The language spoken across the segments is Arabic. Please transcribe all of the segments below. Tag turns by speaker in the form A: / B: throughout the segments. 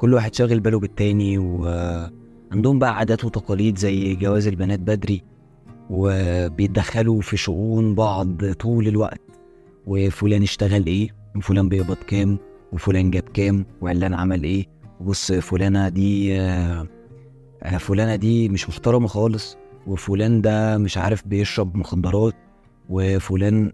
A: كل واحد شاغل باله بالتاني وعندهم بقى عادات وتقاليد زي جواز البنات بدري وبيتدخلوا في شؤون بعض طول الوقت. وفلان اشتغل إيه؟ وفلان بيقبض كام؟ وفلان جاب كام؟ وعلان عمل إيه؟ وبص فلانة دي آه، فلانة دي مش محترمة خالص وفلان ده مش عارف بيشرب مخدرات وفلان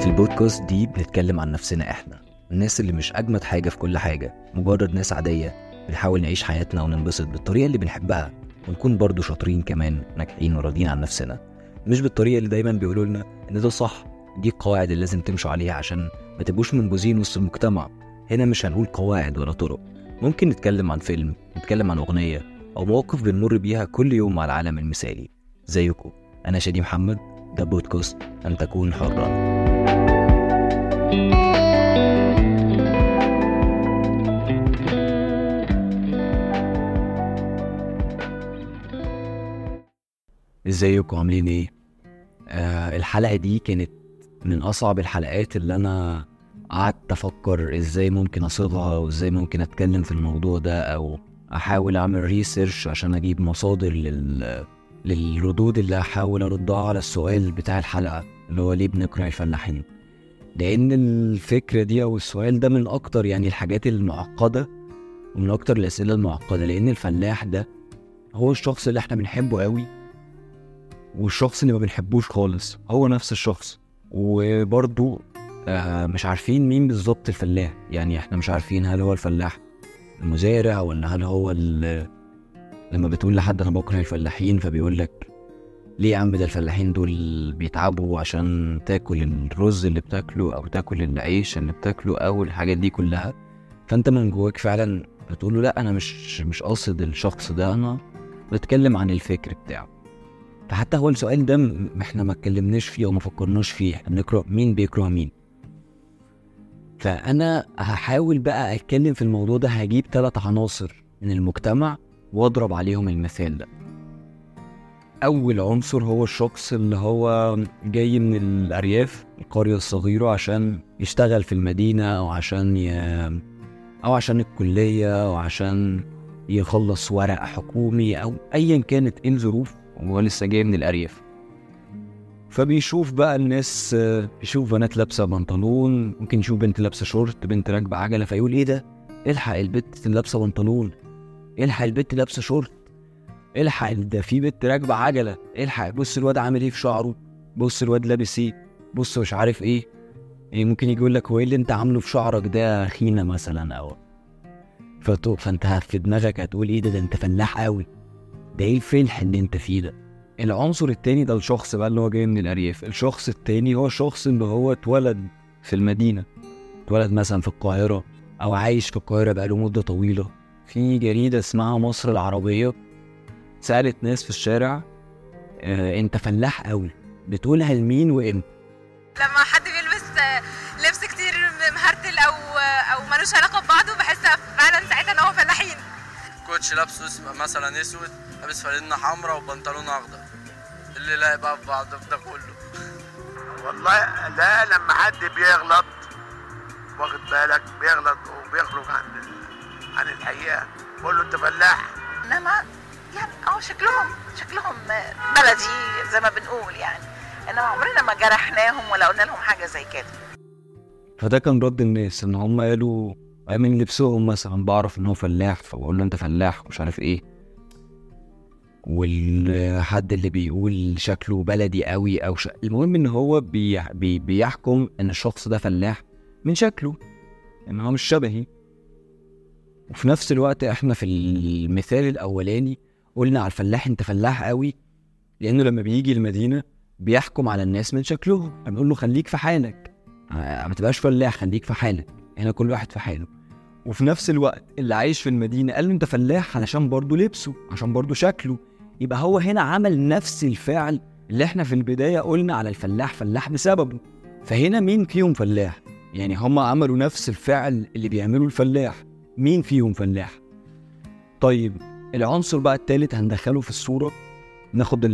A: في البودكاست دي بنتكلم عن نفسنا إحنا. الناس اللي مش أجمد حاجة في كل حاجة مجرد ناس عادية بنحاول نعيش حياتنا وننبسط بالطريقة اللي بنحبها ونكون برضو شاطرين كمان ناجحين وراضيين عن نفسنا. مش بالطريقة اللي دايما بيقولوا لنا إن ده صح دي القواعد اللي لازم تمشوا عليها عشان ما تبقوش منبوذين وسط المجتمع. هنا مش هنقول قواعد ولا طرق. ممكن نتكلم عن فيلم نتكلم عن أغنية أو مواقف بنمر بيها كل يوم مع العالم المثالي. زيكم أنا شادي محمد ده بودكاست أن تكون حرا. إزيكم؟ عاملين إيه؟ آه الحلقة دي كانت من أصعب الحلقات اللي أنا قعدت أفكر إزاي ممكن أصيغها وازاي ممكن أتكلم في الموضوع ده أو أحاول أعمل ريسيرش عشان أجيب مصادر لل للردود اللي هحاول أردها على السؤال بتاع الحلقة اللي هو ليه بنكره الفلاحين. لأن الفكرة دي أو السؤال ده من أكتر يعني الحاجات المعقدة ومن أكتر الأسئلة المعقدة لأن الفلاح ده هو الشخص اللي إحنا بنحبه قوي. والشخص اللي ما بنحبوش خالص هو نفس الشخص. وبرضو آه مش عارفين مين بالظبط الفلاح. يعني إحنا مش عارفين هل هو الفلاح المزارع ولا هل هو لما بتقول لحد أنا بكره الفلاحين فبيقول لك ليه يا عم ده الفلاحين دول بيتعبوا عشان تاكل الرز اللي بتاكله أو تاكل العيش اللي بتاكله أو الحاجات دي كلها؟ فأنت من جواك فعلا بتقول له لأ أنا مش مش قاصد الشخص ده أنا بتكلم عن الفكر بتاعه. فحتى هو السؤال ده إحنا ما اتكلمناش فيه أو ما فكرناش فيه. بنكره مين بيكره مين. فأنا هحاول بقى أتكلم في الموضوع ده هجيب ثلاث عناصر من المجتمع وأضرب عليهم المثال ده. أول عنصر هو الشخص اللي هو جاي من الأرياف القرية الصغيرة عشان يشتغل في المدينة أو عشان ي... أو عشان الكلية أو عشان يخلص ورق حكومي أو ايا كانت إيه الظروف. وهو لسه جاي من الأرياف. فبيشوف بقى الناس بيشوف بنات لابسة بنطلون ممكن يشوف بنت لابسة شورت بنت راكبة عجلة فيقول إيه ده؟ إلحق البت لابسة بنطلون إلحق البت لابسة شورت إلحق ده في بنت راكبة عجلة إلحق بص الواد عامل إيه في شعره بص الواد لابس إيه بص مش عارف إيه إيه ممكن يجي يقول لك هو إيه اللي أنت عامله في شعرك ده حنة مثلا أو. تاتو فانت في دماغك هتقول إيه ده؟ ده أنت فلاح قوي ده إيه الفلح اللي انت فيه ده؟ العنصر التاني ده الشخص بقى اللي هو جاي من الأرياف. الشخص التاني هو الشخص اللي هو اتولد في المدينة. اتولد مثلا في القاهرة أو عايش في القاهرة بقاله مدة طويلة. في جريدة اسمها مصر العربية سألت ناس في الشارع آه أنت فلاح قوي بتقولها لمين وإمتى؟
B: لما حد بيلبس آه، لبس كتير مهرتل أو آه، أو ملوش علاقة ببعضه بحس فعلا ساعتها إن هو فلاحين.
C: كوتش لابسه مثلا أسود. لابس فانلة حمراء وبنطلون أخضر. اللي لاقي بقى في بعض ده كله.
D: والله ده لما حد بيغلط واخد بالك بيغلط وبيخرج عن عن الحقيقة. بقول له أنت فلاح.
E: انما يعني آه شكلهم شكلهم بلدي زي ما بنقول يعني. إنما عمرنا ما جرحناهم ولا قلنا لهم حاجة زي كده.
A: فده كان رد الناس إن هم قالوا من لبسهم مثلا بعرف إن هو فلاح. فبقول له أنت فلاح. ومش عارف إيه. والحد اللي بيقول شكله بلدي قوي أو ش... المهم إن هو بي... بي... بيحكم إن الشخص ده فلاح من شكله إن هو مش شبهي. وفي نفس الوقت إحنا في المثال الأولاني قلنا على الفلاح أنت فلاح قوي لأنه لما بيجي المدينة بيحكم على الناس من شكلهم. هنقول له خليك في حالك. آه، ما تبقاش فلاح خليك في حالك. هنا كل واحد في حاله. وفي نفس الوقت اللي عايش في المدينة قال له أنت فلاح علشان برضه لبسه عشان برضه شكله. يبقى هو هنا عمل نفس الفعل اللي إحنا في البداية قلنا على الفلاح فلاح بسببه. فهنا مين فيهم فلاح؟ يعني هم عملوا نفس الفعل اللي بيعمله الفلاح. مين فيهم فلاح؟ طيب العنصر بقى التالت هندخله في الصورة. ناخد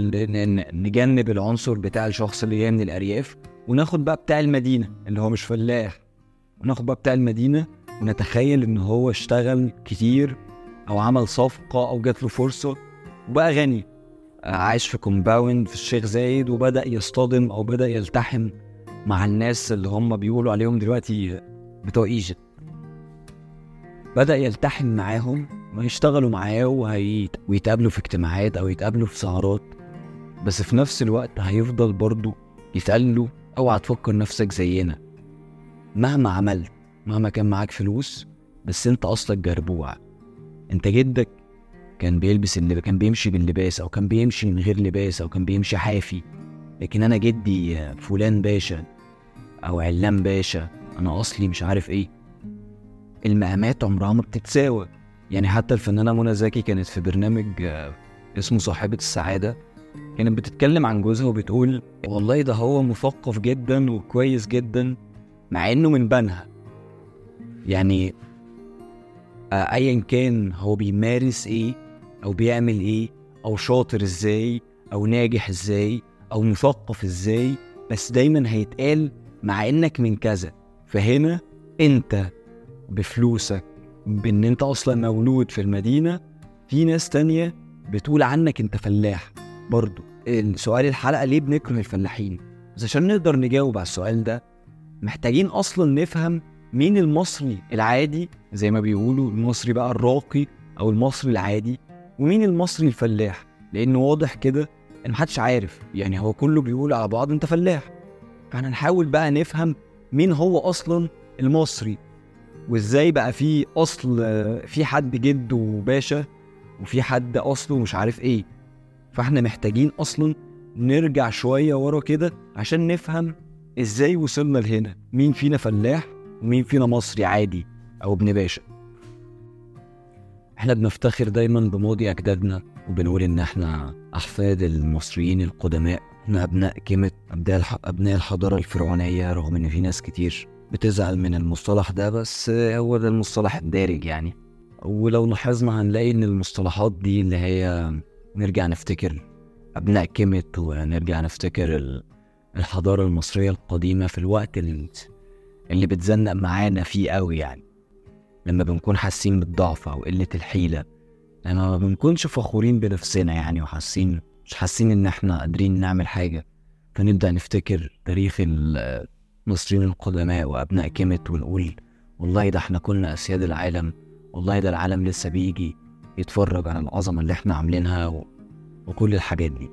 A: نجنب العنصر بتاع الشخص اللي جاي من الأرياف وناخد بقى بتاع المدينة اللي هو مش فلاح. وناخد بقى بتاع المدينة ونتخيل إن هو اشتغل كتير أو عمل صفقة أو جات له فرصة. وبقى غني. عايش في كومباوند في الشيخ زايد وبدأ يصطدم أو بدأ يلتحم مع الناس اللي هم بيقولوا عليهم دلوقتي بتوع إيجيبت. بدأ يلتحم معاهم ويشتغلوا معاه وهيت... ويتقابلوا في اجتماعات أو يتقابلوا في سهرات. بس في نفس الوقت هيفضل برضه يتقال له اوعى تفكر نفسك زينا. مهما عملت مهما كان معاك فلوس بس أنت أصلك جربوع. أنت جدك كان بيلبس اللي كان بيمشي باللباس أو كان بيمشي من غير لباس أو كان بيمشي حافي. لكن أنا جدي فلان باشا أو علام باشا أنا أصلي مش عارف إيه. المقامات عمرها ما بتتساوى. يعني حتى الفنانة منى زكي كانت في برنامج آه، اسمه صاحبة السعادة. كانت بتتكلم عن جوزها وبتقول والله ده هو مثقف جدا وكويس جدا مع إنه من بنها. يعني آه، ايا كان هو بيمارس إيه أو بيعمل إيه؟ أو شاطر إزاي؟ أو ناجح إزاي؟ أو مثقف إزاي؟ بس دايما هيتقال مع إنك من كذا. فهنا أنت بفلوسك بإن أنت أصلا مولود في المدينة في ناس تانية بتقول عنك أنت فلاح برضو. السؤال الحلقة ليه بنكره الفلاحين؟ بس عشان نقدر نجاوب على السؤال ده محتاجين أصلا نفهم مين المصري العادي زي ما بيقولوا المصري بقى الراقي أو المصري العادي. ومين المصري الفلاح؟ لأن واضح كده إن محدش عارف. يعني هو كله بيقول على بعض أنت فلاح. فإحنا نحاول بقى نفهم مين هو أصلا المصري. وإزاي بقى في أصل في حد جد وباشا وفي حد أصله مش عارف إيه. فإحنا محتاجين أصلا نرجع شوية ورا كده عشان نفهم إزاي وصلنا لهنا. مين فينا فلاح ومين فينا مصري عادي أو ابن باشا. إحنا بنفتخر دايما بماضي أجدادنا وبنقول إن إحنا أحفاد المصريين القدماء. إحنا أبناء كلمة أبناء الح- أبناء الحضارة الفرعونية رغم إن في ناس كتير بتزعل من المصطلح ده بس هو ده المصطلح الدارج يعني. ولو لاحظنا هنلاقي إن المصطلحات دي اللي هي نرجع نفتكر أبناء كيمت ونرجع نفتكر ال- الحضارة المصرية القديمة في الوقت اللي بتزنق معانا فيه قوي يعني. لما بنكون حاسين بالضعف أو قلة الحيلة. لما ما بنكونش فخورين بنفسنا يعني وحاسين مش حاسين إن إحنا قادرين نعمل حاجة. فنبدأ نفتكر تاريخ ال- المصريين القدماء وأبناء كيمت ونقول والله ده إحنا كنا أسياد العالم. والله ده العالم لسه بيجي يتفرج على العظمة اللي إحنا عاملينها و... وكل الحاجات دي.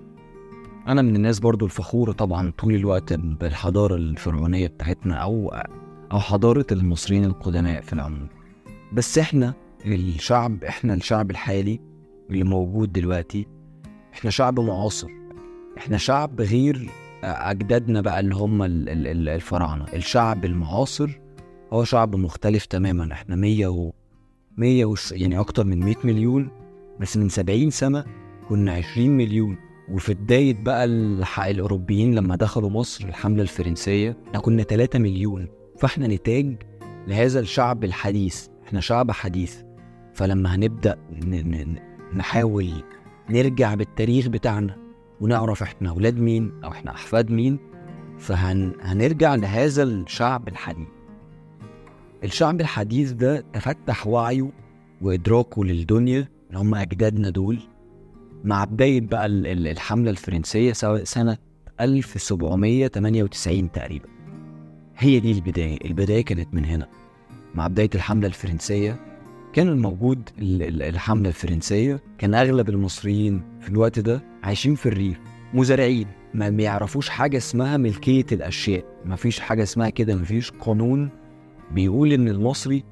A: أنا من الناس برضو الفخوره طبعا طول الوقت بالحضارة الفرعونية بتاعتنا أو أو حضارة المصريين القدماء في العموم. بس إحنا الشعب إحنا الشعب الحالي اللي موجود دلوقتي إحنا شعب معاصر. إحنا شعب غير اجدادنا بقى اللي هم ال- ال- ال- الفراعنة. الشعب المعاصر هو شعب مختلف تماما. إحنا 100 و 100 وش يعني أكتر من 100 مليون. بس من 70 سنة كنا 20 مليون. وفي بداية بقى الأوروبيين لما دخلوا مصر الحملة الفرنسية إحنا كنا 3 مليون. فاحنا نتاج لهذا الشعب الحديث. إحنا شعب حديث. فلما ن- نحاول نرجع بالتاريخ بتاعنا ونعرف إحنا أولاد مين أو إحنا أحفاد مين فهنرجع لهذا الشعب الحديث. الشعب الحديث ده تفتح وعيه وإدراكه للدنيا اللي هم أجدادنا دول. مع بداية بقى ال- ال- الحملة الفرنسية سواء سنة 1798 تقريبا. هي دي البداية. البداية كانت من هنا. مع بداية الحملة الفرنسية. كان الموجود ال- ال- الحملة الفرنسية. كان أغلب المصريين في الوقت ده عايشين في الريف مزارعين. ما بيعرفوش حاجة اسمها ملكية الأشياء. ما فيش حاجة اسمها كده ما فيش قانون بيقول إن المصري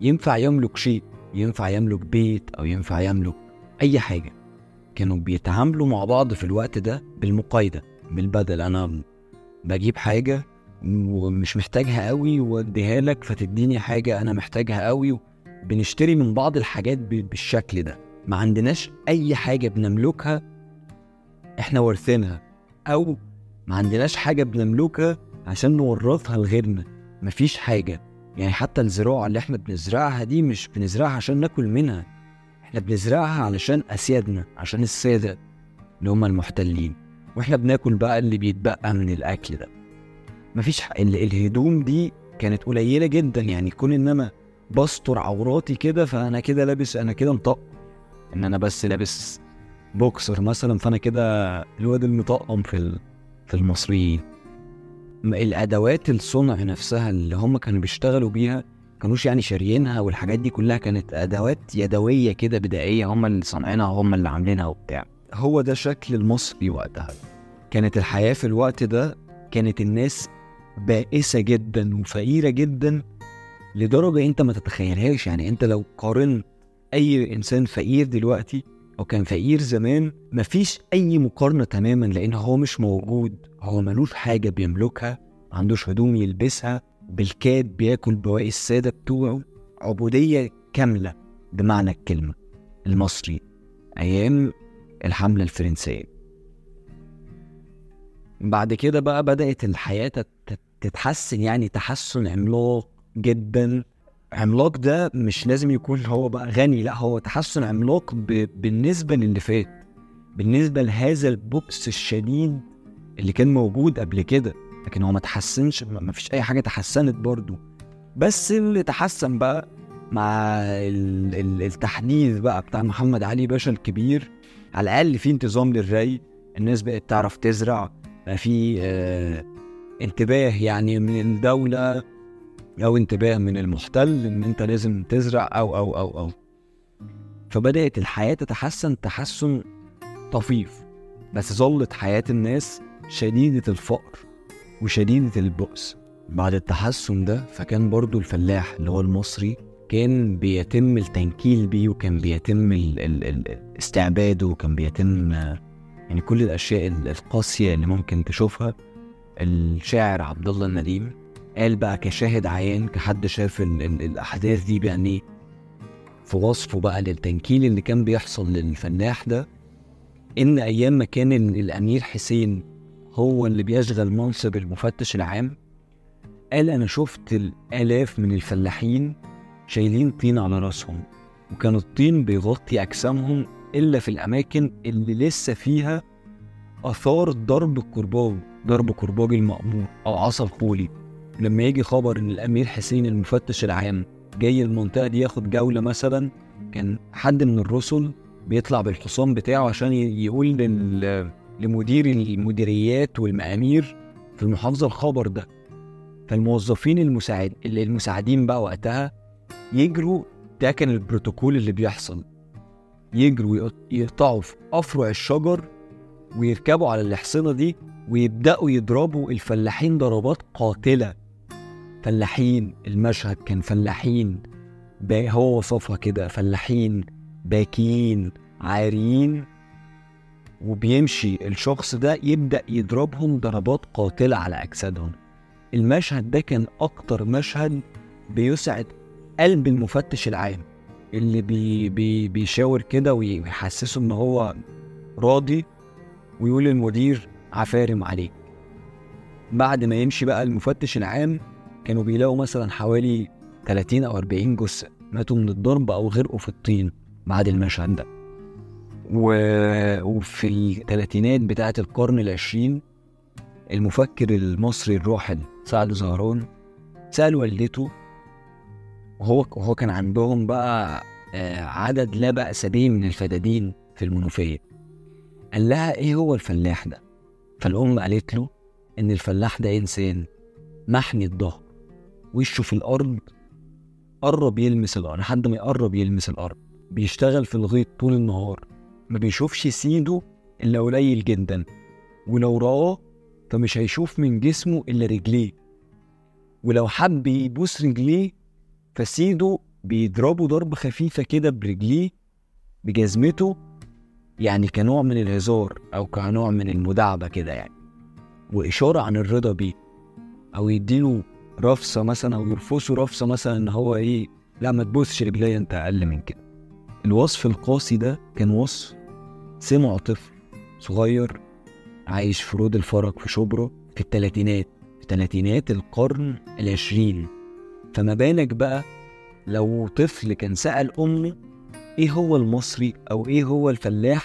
A: ينفع يملك شيء ينفع يملك بيت أو ينفع يملك أي حاجة. كانوا بيتعاملوا مع بعض في الوقت ده بالمقايضة بالبدل. أنا بجيب حاجة ومش محتاجها قوي واديها لك فتديني حاجة أنا محتاجها قوي. بنشتري من بعض الحاجات بالشكل ده. ما عندناش أي حاجة بنملكها إحنا وارثينها أو ما عندناش حاجة بنملكها عشان نورثها لغيرنا. مفيش حاجة. يعني حتى الزراعة اللي إحنا بنزرعها دي مش بنزرعها عشان ناكل منها. إحنا بنزرعها علشان أسيادنا عشان السادة اللي هم المحتلين. وإحنا بناكل بقى اللي بيتبقى من الأكل ده. مفيش ح... ال... الهدوم دي كانت قليلة جدا يعني كون إن أنا بستر عوراتي كده فأنا كده لابس أنا كده مطق إن أنا بس لابس بوكسر مثلا فأنا كده الواد المطقم في في المصريين. الأدوات الصنع نفسها اللي هم كانوا بيشتغلوا بيها كانوش يعني شاريينها والحاجات دي كلها كانت أدوات يدوية كده بدائية هم اللي صانعينها هم اللي عاملينها وبتاع. هو ده شكل المصري وقتها. كانت الحياة في الوقت ده كانت الناس بائسة جدا وفقيرة جدا لدرجة أنت ما تتخيلهاش. يعني أنت لو قارنت أي إنسان فقير دلوقتي أو كان فقير زمان مفيش أي مقارنة تماما لأن هو مش موجود. هو ملوش حاجة بيملكها ما عندوش هدوم يلبسها بالكاد بياكل بواقي السادة بتوعه. عبودية كاملة بمعنى الكلمة المصري. أيام الحملة الفرنسية. بعد كده بقى بدأت الحياة تت- تتحسن يعني تحسن عملاق جدا عملاق ده مش لازم يكون هو بقى غني لا هو تحسن عملاق. بالنسبة للي فات بالنسبة لهذا البؤس الشديد اللي كان موجود قبل كده لكن هو ما تحسنش ما فيش أي حاجة تحسنت برضو بس اللي تحسن بقى مع ال... ال... التحديث بقى بتاع محمد علي باشا الكبير على الأقل في انتظام للري الناس بقت تعرف تزرع في آه انتباه يعني من الدولة أو انتباه من المحتل إن أنت لازم تزرع أو أو أو أو. فبدأت الحياة تتحسن تحسن طفيف بس ظلت حياة الناس شديدة الفقر وشديدة البؤس. بعد التحسن ده فكان برضو الفلاح اللي هو المصري كان بيتم التنكيل بيه وكان بيتم استعباده وكان بيتم يعني كل الأشياء ال- القاسية اللي ممكن تشوفها الشاعر عبد الله النديم قال بقى كشاهد عيان كحد شاف ال ال الأحداث دي بعينيه في وصفه بقى للتنكيل اللي كان بيحصل للفلاح ده إن أيام ما كان ال- الأمير حسين هو اللي بيشغل منصب المفتش العام قال أنا شفت الآلاف من الفلاحين شايلين طين على رأسهم وكان الطين بيغطي أجسامهم إلا في الأماكن اللي لسه فيها آثار ضرب الكرباج ضرب كرباج المأمور أو عصا الخولي. لما يجي خبر إن الأمير حسين المفتش العام جاي المنطقة دي ياخد جولة مثلا كان حد من الرسل بيطلع بالحصان بتاعه عشان يقول لل... لمدير المديريات والمآمير في المحافظه الخبر ده. فالموظفين المساعد المساعدين بقى وقتها يجروا ده كان البروتوكول اللي بيحصل. يجروا يقط- يقطعوا في افرع الشجر ويركبوا على الحصينة دي ويبدأوا يضربوا الفلاحين ضربات قاتلة. فلاحين المشهد كان فلاحين. هو وصفها كده فلاحين باكيين عاريين. وبيمشي الشخص ده يبدأ يضربهم ضربات قاتلة على أجسادهم. المشهد ده كان أكتر مشهد بيسعد قلب المفتش العام. اللي بي بي بيشاور كده ويحسسه إن هو راضي ويقول للمدير عفارم عليك. بعد ما يمشي بقى المفتش العام كانوا بيلاقوا مثلا حوالي 30 أو 40 جثة ماتوا من الضرب أو غرقوا في الطين بعد المشهد ده. و... وفي الثلاثينات بتاعة القرن العشرين المفكر المصري الراحل سعد زهران سأل والدته وهو وهو كان عندهم بقى آه، عدد لا بأس به من الفدادين في المنوفية. قال لها إيه هو الفلاح ده؟ فالأم قالت له إن الفلاح ده إنسان محني الظهر وشه في الأرض قرب يلمس الأرض لحد ما يقرب يلمس الأرض. بيشتغل في الغيط طول النهار ما بيشوفش سيده إلا قليل جدا ولو رآه فمش هيشوف من جسمه إلا رجليه. ولو حب يبوس رجليه فسيده بيضربه ضربة خفيفة كده برجليه بجزمته يعني كنوع من الهزار أو كنوع من المداعبة كده يعني وإشارة عن الرضا بيه أو يديله رفصة مثلا أو يرفسه رفصة مثلا إن هو إيه لا ما تبوسش رجليا أنت أقل من كده. الوصف القاسي ده كان وصف سمعه طفل صغير عايش في رود الفرج في شبرا في التلاتينات في تلاتينات القرن العشرين. فما بالك بقى لو طفل كان سأل أمه إيه هو المصري أو إيه هو الفلاح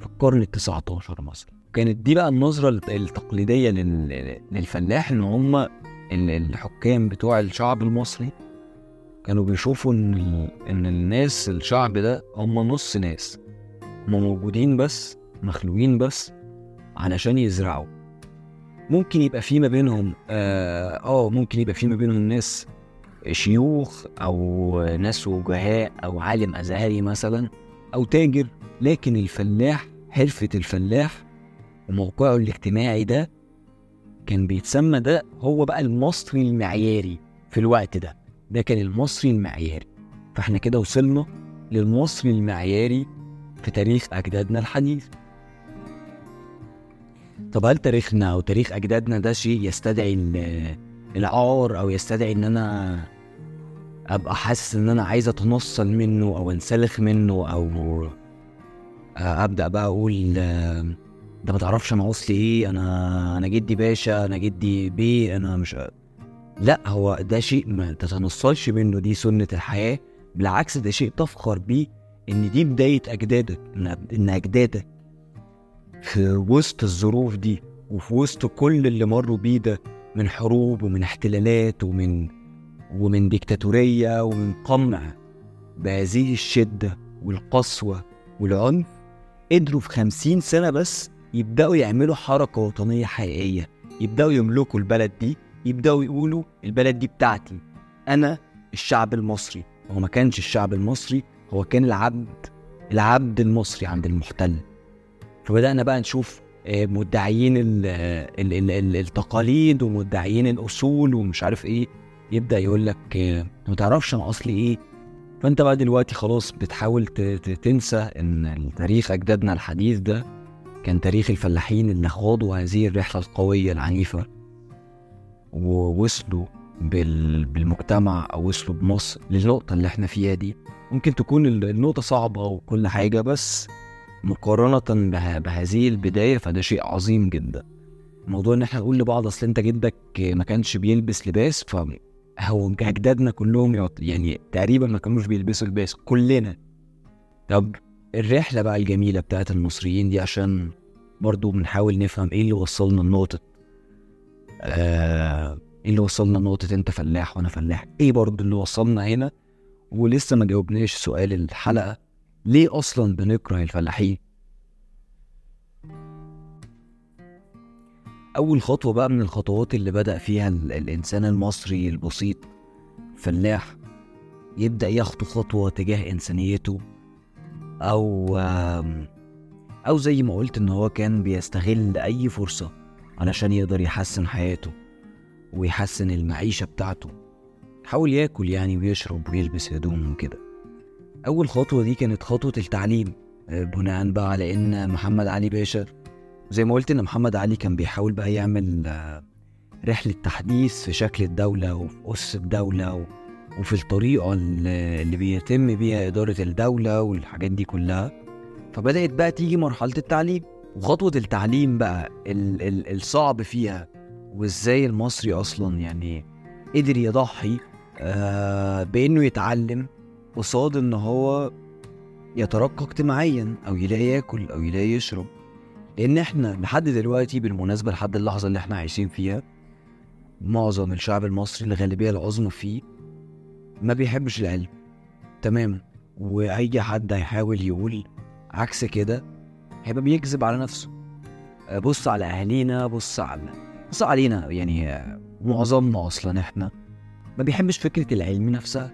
A: في القرن التسعة عشر مثلا؟ كانت دي بقى النظرة الت- التقليدية لل- للفلاح إن ال- الحكام بتوع الشعب المصري كانوا بيشوفوا ال- إن الناس الشعب ده هم نص ناس هم موجودين بس مخلوقين بس علشان يزرعوا. ممكن يبقى في ما بينهم آه آه، ممكن يبقى في ما بينهم ناس شيوخ أو ناس وجهاء أو عالم أزهري مثلا أو تاجر لكن الفلاح حرفة الفلاح وموقعه الاجتماعي ده كان بيتسمى ده هو بقى المصري المعياري في الوقت ده. ده كان المصري المعياري. فإحنا كده وصلنا للمصري المعياري في تاريخ أجدادنا الحديث. طب هل تاريخنا أو تاريخ أجدادنا ده شيء يستدعي ال- العار أو يستدعي إن أنا أبقى حاسس إن أنا عايز أتنصل منه أو أنسلخ منه آه، أبدأ بقى أقول آه، ده ما تعرفش أنا أصلي إيه؟ أنا أنا جدي باشا أنا جدي بيه أنا مش لأ هو ده شيء ما تتنصلش منه دي سنة الحياة. بالعكس ده شيء تفخر بيه إن دي بداية أجدادك إن إن أجدادك في وسط الظروف دي وفي وسط كل اللي مروا بيه ده من حروب ومن احتلالات ومن ومن ديكتاتورية ومن قمع بهذه الشدة والقسوة والعنف قدروا في خمسين سنة بس يبدأوا يعملوا حركة وطنية حقيقية يبدأوا يملكوا البلد دي يبدأوا يقولوا البلد دي بتاعتي. أنا الشعب المصري. هو ما كانش الشعب المصري هو كان العبد العبد المصري عند المحتل. فبدأنا بقى نشوف آه، مدعيين ال ال ال ال التقاليد ومدعيين الأصول ومش عارف إيه. يبدأ يقول لك ما تعرفش أنا أصلي إيه؟ فأنت بقى دلوقتي خلاص بتحاول تنسى إن تاريخ أجدادنا الحديث ده كان تاريخ الفلاحين اللي خاضوا هذه الرحلة القوية العنيفة ووصلوا بال... بالمجتمع أو وصلوا بمصر للنقطة اللي إحنا فيها دي. ممكن تكون ال- النقطة صعبة وكل حاجة بس مقارنة به... بهذه البداية فده شيء عظيم جدا. موضوع إن إحنا نقول لبعض أصل أنت جدك ما كانش بيلبس لباس فهو أجدادنا كلهم. يعني تقريبا ما كانوش بيلبسوا لباس كلنا طب الرحلة بقى الجميلة بتاعت المصريين دي عشان برضو بنحاول نفهم إيه اللي وصلنا لنقطة آه إيه اللي وصلنا لنقطة أنت فلاح وأنا فلاح إيه برضو اللي وصلنا هنا ولسه ما جاوبناش سؤال الحلقة ليه أصلا بنكره الفلاحين أول خطوة بقى من الخطوات اللي بدأ فيها ال- الإنسان المصري البسيط فلاح يبدأ يخطو خطوة تجاه إنسانيته أو أو زي ما قلت إن هو كان بيستغل أي فرصة علشان يقدر يحسن حياته ويحسن المعيشة بتاعته. حاول ياكل يعني ويشرب ويلبس هدوم وكده. أول خطوة دي كانت خطوة التعليم آه، بناء بقى على إن محمد علي باشا زي ما قلت إن محمد علي كان بيحاول بقى يعمل آه، رحلة تحديث في شكل الدولة وفي أس الدولة و- وفي الطريقة اللي بيتم بيها إدارة الدولة والحاجات دي كلها. فبدأت بقى تيجي مرحلة التعليم. وخطوة التعليم بقى ال- ال- الصعب فيها وإزاي المصري أصلا يعني قدر يضحي آه بإنه يتعلم قصاد إن هو يترقى اجتماعيا أو يلاقي ياكل أو يلاقي يشرب. لأن إحنا لحد دلوقتي بالمناسبة لحد اللحظة اللي إحنا عايشين فيها معظم الشعب المصري الغالبيه العظمى فيه ما بيحبش العلم. تمام؟ وأي حد هيحاول يقول عكس كده هيبقى بيكذب على نفسه. آه، بص على أهالينا بص على بص علينا. يعني معظمنا أصلا إحنا ما بيحبش فكرة العلم نفسها.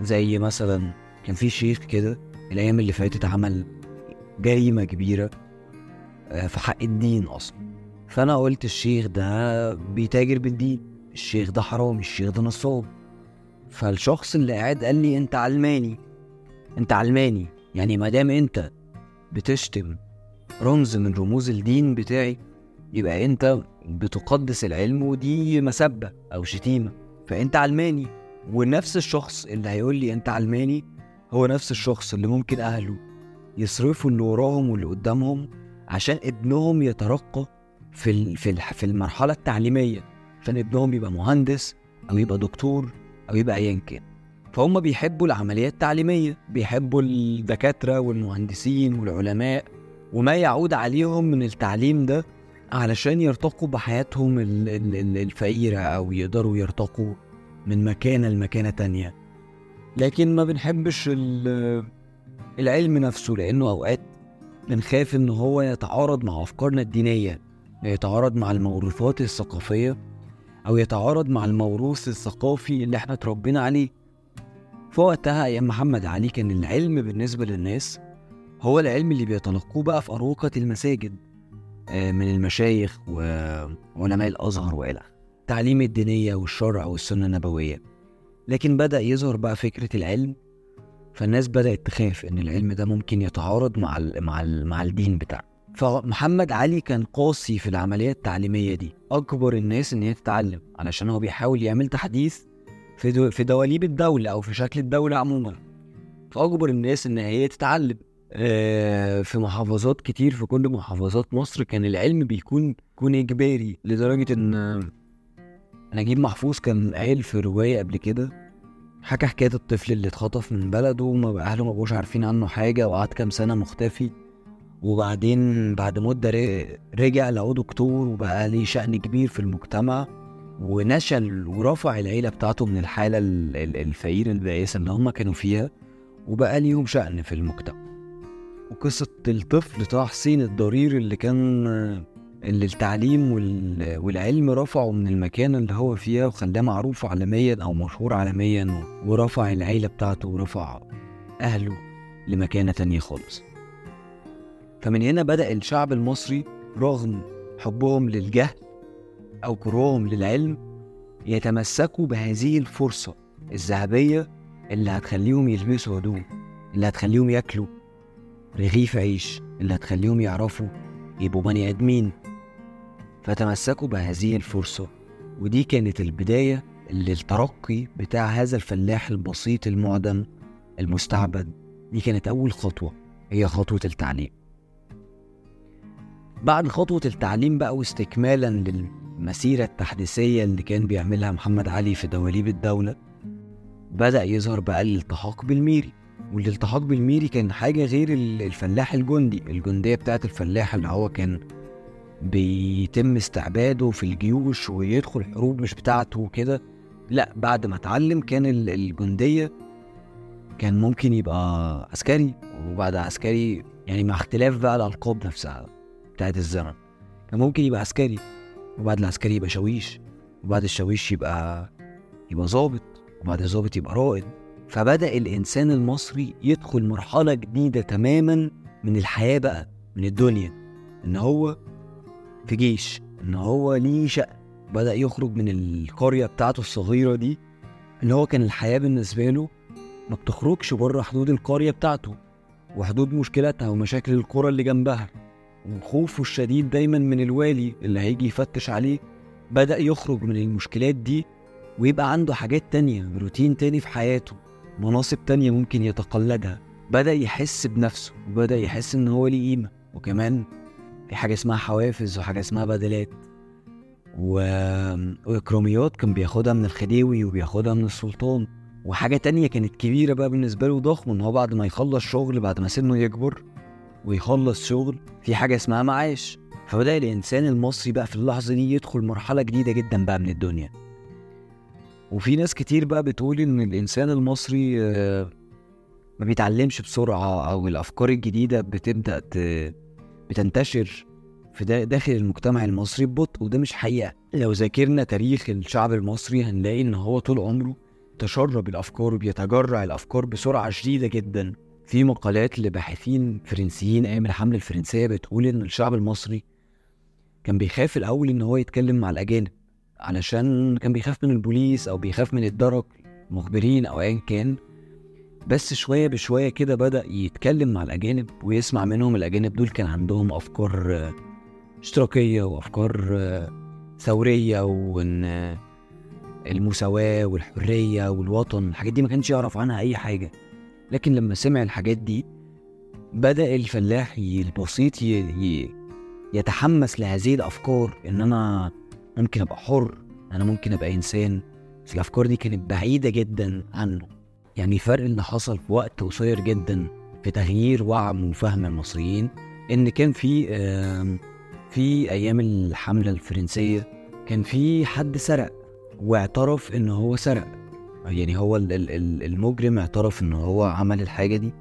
A: زي مثلا كان في شيخ كده الأيام اللي فاتت عمل جريمة كبيرة. في حق الدين أصلا. فأنا قلت الشيخ ده بيتاجر بالدين الشيخ ده حرامي الشيخ ده نصاب. فالشخص اللي قاعد قال لي أنت علماني أنت علماني يعني ما دام أنت بتشتم رمز من رموز الدين بتاعي يبقى أنت بتقدس العلم ودي مسبة أو شتيمة. فأنت علماني ونفس الشخص اللي هيقول لي أنت علماني هو نفس الشخص اللي ممكن أهله يصرفوا اللي وراهم واللي قدامهم عشان ابنهم يترقى في في في المرحلة التعليمية عشان ابنهم يبقى مهندس أو يبقى دكتور أو يبقى ايا كان. فهم بيحبوا العمليات التعليمية بيحبوا الدكاترة والمهندسين والعلماء وما يعود عليهم من التعليم ده علشان يرتقوا بحياتهم ال- ال- ال- الفقيرة أو يقدروا يرتقوا من مكانة لمكانة تانية. لكن ما بنحبش ال- العلم نفسه لأنه أوقات بنخاف إن هو يتعارض مع أفكارنا الدينية يتعارض مع الموروثات الثقافية أو يتعارض مع الموروث الثقافي اللي إحنا اتربينا عليه فوقتها أيام محمد علي كان العلم بالنسبة للناس هو العلم اللي بيتلقوه بقى في أروقة المساجد آه، من المشايخ وعلماء الأزهر وإلى آخره. تعليم الدينية والشرع والسنة النبوية لكن بدأ يظهر بقى فكرة العلم فالناس بدأت تخاف إن العلم ده ممكن يتعارض مع ال مع ال مع الدين بتاعه. فمحمد علي كان قاسي في العملية التعليمية دي أكبر الناس إن هي تتعلم علشان هو بيحاول يعمل تحديث في دو في دواليب الدولة أو في شكل الدولة عموما. فاجبر الناس إن هي تتعلم. آه، في محافظات كتير في كل محافظات مصر كان العلم بيكون بيكون إجباري لدرجة إن نجيب محفوظ كان قايل في رواية قبل كده حكى حكاية الطفل اللي اتخطف من بلده وما أهله ما بقوش عارفين عنه حاجة وقعد كام سنة مختفي. وبعدين بعد مدة ر- رجع لقوه دكتور وبقى ليه شأن كبير في المجتمع ونشل ورفع العيلة بتاعته من الحالة ال- ال- الفقيره البائسه اللي هم كانوا فيها وبقى ليهم شأن في المجتمع. وقصة الطفل طه حسين الضرير اللي كان اللي التعليم وال- والعلم رفعه من المكان اللي هو فيها وخلاه معروف عالميا أو مشهور عالميا ورفع العيلة بتاعته ورفع أهله لمكانة تانية خالص. فمن هنا بدأ الشعب المصري رغم حبهم للجهل أو كرههم للعلم يتمسكوا بهذه الفرصة الذهبية اللي هتخليهم يلبسوا هدوم اللي هتخليهم ياكلوا رغيف عيش اللي هتخليهم يعرفوا يبقوا بني آدمين. فتمسكوا بهذه الفرصة. ودي كانت البداية اللي الترقي بتاع هذا الفلاح البسيط المعدم المستعبد. دي كانت أول خطوة هي خطوة التعليم. بعد خطوة التعليم بقى واستكمالا للمسيرة التحديثية اللي كان بيعملها محمد علي في دواليب الدولة بدأ يظهر بقى الالتحاق بالميري. والالتحاق بالميري كان حاجة غير ال- الفلاح الجندي الجندية بتاعت الفلاح اللي هو كان بيتم استعباده في الجيوش ويدخل حروب مش بتاعته وكده. لا بعد ما اتعلم كان ال- الجندية كان ممكن يبقى عسكري وبعد عسكري يعني مع اختلاف بقى الألقاب نفسها بتاعت الزمن. كان ممكن يبقى عسكري وبعد العسكري يبقى شاويش وبعد الشاويش يبقى يبقى ظابط وبعد الظابط يبقى رائد. فبدأ الإنسان المصري يدخل مرحلة جديدة تماما من الحياة بقى من الدنيا. إن هو في جيش إن هو ليه شقة بدأ يخرج من القرية بتاعته الصغيرة دي اللي هو كان الحياة بالنسبة له ما بتخرجش بره حدود القرية بتاعته. وحدود مشكلتها ومشاكل القرى اللي جنبها. وخوفه الشديد دايما من الوالي اللي هيجي يفتش عليه. بدأ يخرج من المشكلات دي ويبقى عنده حاجات تانية روتين تاني في حياته. مناصب تانية ممكن يتقلدها. بدأ يحس بنفسه وبدأ يحس إن هو ليه قيمة. وكمان في حاجة اسمها حوافز وحاجة اسمها بدلات. و... وإكراميات كان بياخدها من الخديوي وبياخدها من السلطان. وحاجة تانية كانت كبيرة بقى بالنسبة له ضخمة إن هو بعد ما يخلص شغل بعد ما سنه يكبر ويخلص شغل في حاجة اسمها معاش. فبدأ الإنسان المصري بقى في اللحظة دي يدخل مرحلة جديدة جدا بقى من الدنيا. وفي ناس كتير بقى بتقول إن الإنسان المصري آه، ما بيتعلمش بسرعة أو الأفكار الجديدة بتبدأ ت- بتنتشر في دا- داخل المجتمع المصري ببطء وده مش حقيقة. لو ذاكرنا تاريخ الشعب المصري هنلاقي إن هو طول عمره تشرب الأفكار وبيتجرع الأفكار بسرعة شديدة جدا. في مقالات لباحثين فرنسيين أيام الحملة الفرنسية بتقول إن الشعب المصري كان بيخاف الأول إن هو يتكلم مع الأجانب علشان كان بيخاف من البوليس أو بيخاف من الدرك مخبرين أو ايا كان. بس شوية بشوية كده بدأ يتكلم مع الأجانب ويسمع منهم الأجانب دول كان عندهم أفكار آه، اشتراكية وأفكار آه، ثورية وإن آه، المساواة والحرية والوطن الحاجات دي ما كانش يعرف عنها أي حاجة لكن لما سمع الحاجات دي بدأ الفلاح البسيط. يتحمس لهذه الأفكار إن أنا ممكن أبقى حر أنا ممكن أبقى إنسان بس الافكار دي كانت بعيدة جدا عنه يعني الفرق اللي حصل في وقت قصير جدا في تغيير وعي وفهم المصريين إن كان في في أيام الحملة الفرنسية كان في حد سرق واعترف إن هو سرق. يعني هو ال- ال- ال- المجرم اعترف إن هو عمل الحاجة دي.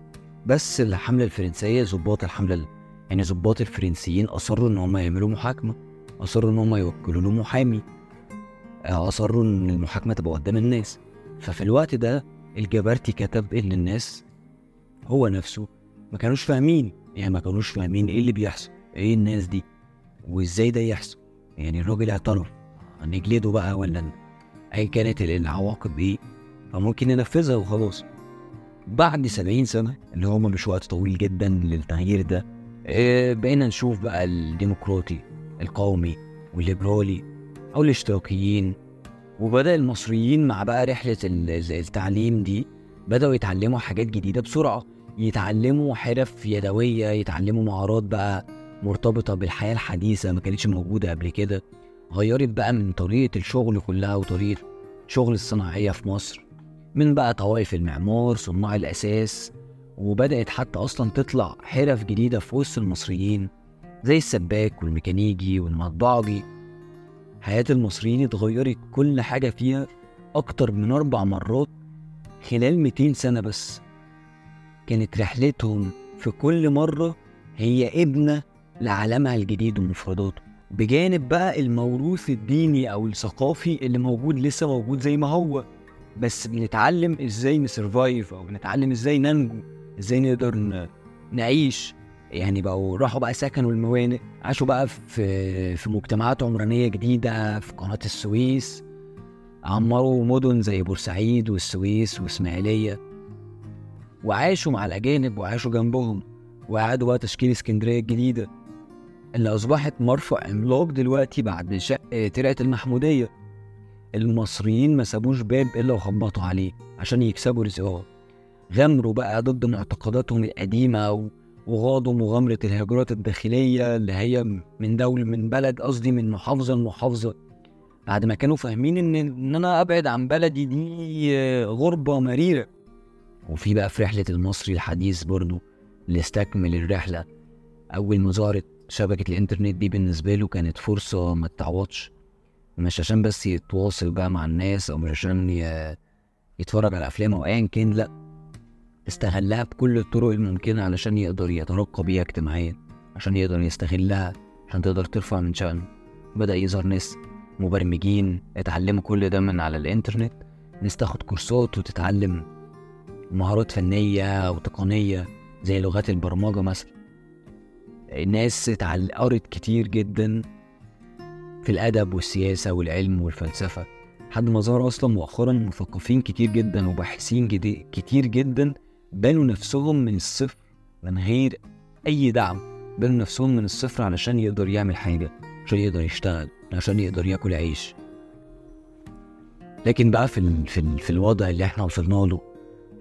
A: بس الحملة الفرنسية ضباط الحملة ال- يعني ضباط الفرنسيين أصروا إن هم يعملوا محاكمة أصروا إن هم يوكلوا له محامي آه، أصروا إن المحاكمة تبقى قدام الناس. ففي الوقت ده الجبرتي كتب إن الناس هو نفسه ما كانوش فاهمين. يعني ما كانوش فاهمين إيه اللي بيحصل إيه الناس دي وإزاي ده يحصل. يعني الراجل اعترف. نجلده بقى ولا ايا كانت ال- العواقب إيه فممكن ننفذها وخلاص. بعد سبعين سنة اللي هما مش وقت طويل جدا للتغيير ده آه، بقينا نشوف بقى الديمقراطي القومي والليبرالي أو الاشتراكيين وبدأ المصريين مع بقى رحلة ال- ال- التعليم دي بدأوا يتعلموا حاجات جديدة بسرعة. يتعلموا حرف يدوية يتعلموا مهارات بقى مرتبطة بالحياة الحديثة ما كانتش موجودة قبل كده. غيرت بقى من طريقة الشغل كلها وطريقة شغل الصناعية في مصر. من بقى طوائف المعمار صناع الأساس وبدأت حتى أصلا تطلع حرف جديدة في وسط المصريين زي السباك والميكانيجي والمطبعجي حياة المصريين اتغيرت كل حاجة فيها أكتر من أربع مرات خلال 200 سنة بس. كانت رحلتهم في كل مرة هي ابنة لعالمها الجديد ومفرداته. بجانب بقى الموروث الديني أو الثقافي اللي موجود لسه موجود زي ما هو. بس بنتعلم إزاي نسرفايف أو بنتعلم إزاي ننجو إزاي نقدر نعيش. يعني بقوا راحوا بقى سكنوا الموانئ عاشوا بقى في في مجتمعات عمرانية جديدة في قناة السويس. عمروا مدن زي بورسعيد والسويس وإسماعيلية. وعاشوا مع الأجانب وعاشوا جنبهم وقعدوا بقى تشكيل إسكندرية الجديدة. اللي أصبحت مرفأ عملاق دلوقتي بعد شق ترعة المحمودية. المصريين ما سابوش باب إلا وخبطوا عليه عشان يكسبوا رزقهم غامروا بقى ضد معتقداتهم القديمة وغاضوا مغامرة الهجرات الداخلية اللي هي من دولة من بلد قصدي من محافظة لمحافظة. بعد ما كانوا فاهمين إن إن أنا أبعد عن بلدي دي غربة مريرة. وفي بقى في رحلة المصري الحديث برضو اللي استكمل الرحلة. أول ما ظهرت شبكة الإنترنت دي بالنسبة له كانت فرصة ما تتعوضش. مش عشان بس يتواصل بقى مع الناس أو مش عشان يتفرج على أفلام أو ايا كان لأ. استغلها بكل الطرق الممكنة علشان يقدر يترقى بيها اجتماعيا عشان يقدر يستغلها عشان تقدر ترفع من شأنه. بدأ يظهر ناس مبرمجين اتعلموا كل ده من على الإنترنت. ناس تاخد كورسات وتتعلم مهارات فنية أو تقنية زي لغات البرمجة مثلا. ناس اتعل- قرت كتير جدا في الأدب والسياسة والعلم والفلسفة. لحد ما ظهر أصلا مؤخرا مثقفين كتير جدا وباحثين كتير جدا بنوا نفسهم من الصفر من غير أي دعم. بنوا نفسهم من الصفر علشان يقدر يعمل حاجة عشان يقدر يشتغل عشان يقدر ياكل عيش. لكن بقى في ال... في, ال... في الوضع اللي إحنا وصلنا له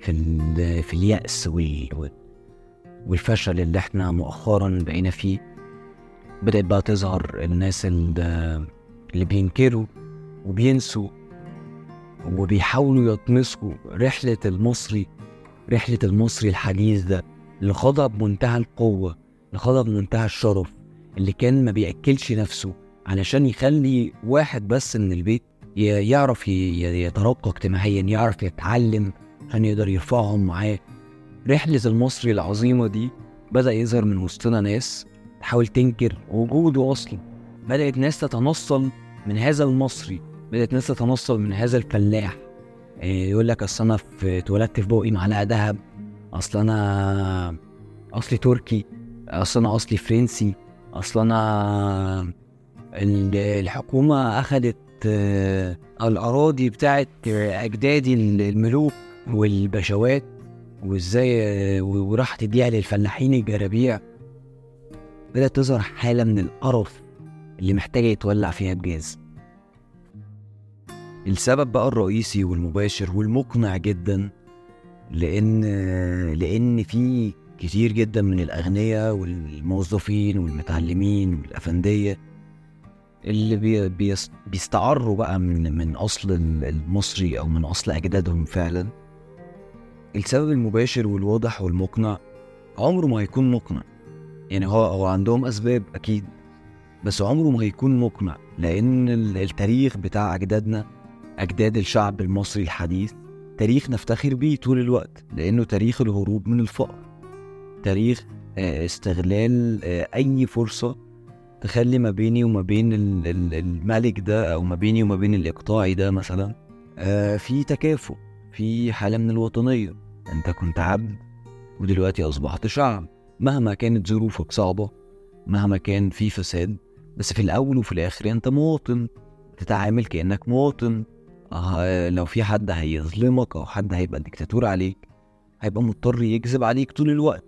A: في ال... في اليأس وال... وال- والفشل اللي إحنا مؤخرا بقينا فيه بدأت بقى تظهر الناس ال- اللي بينكروا وبينسوا وبيحاولوا يطمسوا رحلة المصري رحلة المصري الحديث ده اللي خاضها بمنتهى القوة اللي خاضها بمنتهى الشرف اللي كان ما بيأكلش نفسه علشان يخلي واحد بس من البيت يعرف يترقى اجتماعيا يعرف يتعلم عشان يقدر يرفعهم معاه. رحلة المصري العظيمة دي بدأ يظهر من وسطنا ناس تحاول تنكر وجوده أصلا. بدأت ناس تتنصل من هذا المصري بدأت ناس تتنصل من هذا الفلاح. يقول لك أصل أنا في اتولدت في بوقي معلقة دهب أصل أنا أصلي تركي. أصل أنا أصلي فرنسي. أصل أنا ال- الحكومة أخدت آه، الأراضي بتاعت أجدادي الملوك والبشوات وإزاي آه، وراح تديها للفلاحين الجرابيع. بدأت تظهر حالة من القرف اللي محتاجة يتولع فيها بجاز السبب بقى الرئيسي والمباشر والمقنع جدا لأن لأن في كتير جدا من الأغنياء والموظفين والمتعلمين والأفندية اللي بي بيس بيستعروا بقى من من أصل المصري أو من أصل أجدادهم فعلا. السبب المباشر والواضح والمقنع عمره ما هيكون مقنع. يعني هو هو عندهم أسباب أكيد بس عمره ما هيكون مقنع لأن ال- التاريخ بتاع أجدادنا أجداد الشعب المصري الحديث تاريخ نفتخر بيه طول الوقت لأنه تاريخ الهروب من الفقر. تاريخ آه، استغلال آه، أي فرصة تخلي ما بيني وما بين ال- ال- الملك ده أو ما بيني وما بين الإقطاعي ده مثلا آه، في تكافؤ في حالة من الوطنية. أنت كنت عبد ودلوقتي أصبحت شعب. مهما كانت ظروفك صعبة مهما كان في فساد بس في الأول وفي الآخر أنت مواطن تتعامل كأنك مواطن. لو في حد هيظلمك أو حد هيبقى ديكتاتور عليك هيبقى مضطر يكذب عليك طول الوقت.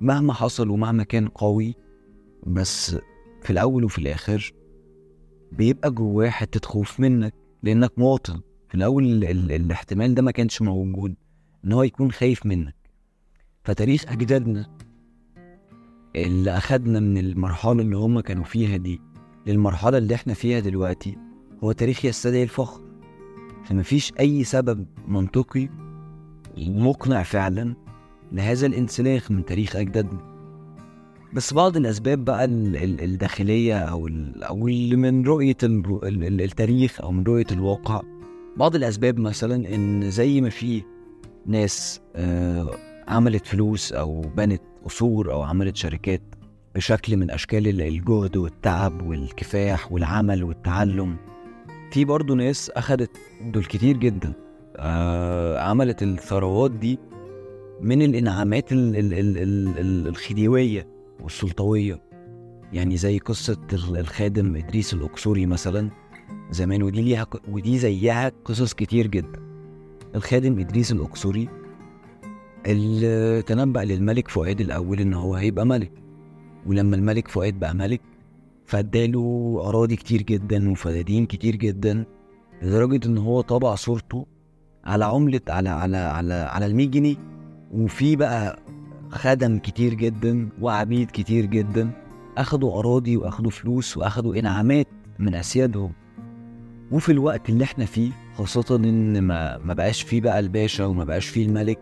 A: مهما حصل ومهما كان قوي بس في الأول وفي الآخر بيبقى جواه حتة خوف منك لأنك مواطن. في الأول ال- ال- الاحتمال ده ما كانش موجود إن هو يكون خايف منك. فتاريخ أجدادنا اللي أخدنا من المرحلة اللي هم كانوا فيها دي للمرحلة اللي إحنا فيها دلوقتي هو تاريخ يستدعي الفخر. فمفيش أي سبب منطقي مقنع فعلا لهذا الانسلاخ من تاريخ أجدادنا. بس بعض الأسباب بقى ال- ال- الداخلية أو أو من رؤية ال- ال- ال- التاريخ أو من رؤية الواقع. بعض الأسباب مثلا إن زي ما في ناس آه، عملت فلوس أو بنت قصور أو عملت شركات بشكل من أشكال ال- الجهد والتعب والكفاح والعمل والتعلم. في برضه ناس أخدت دول كتير جدا آه، عملت الثروات دي من الإنعامات ال- ال- ال- ال- ال- الخديوية والسلطوية. يعني زي قصة ال- الخادم إدريس الاقصري مثلا زمان ودي ليها ودي زيها قصص كتير جدا. الخادم إدريس الاقصري اللي تنبأ للملك فؤاد الأول إن هو هيبقى ملك ولما الملك فؤاد بقى ملك فاداله أراضي كتير جدا وفدادين كتير جدا لدرجة إن هو طبع صورته على عملة على على على على ال 100 جنيه وفي بقى خدم كتير جدا وعبيد كتير جدا أخدوا أراضي وأخدوا فلوس وأخدوا إنعامات من أسيادهم. وفي الوقت اللي إحنا فيه خاصة إن ما ما بقاش فيه بقى الباشا وما بقاش فيه الملك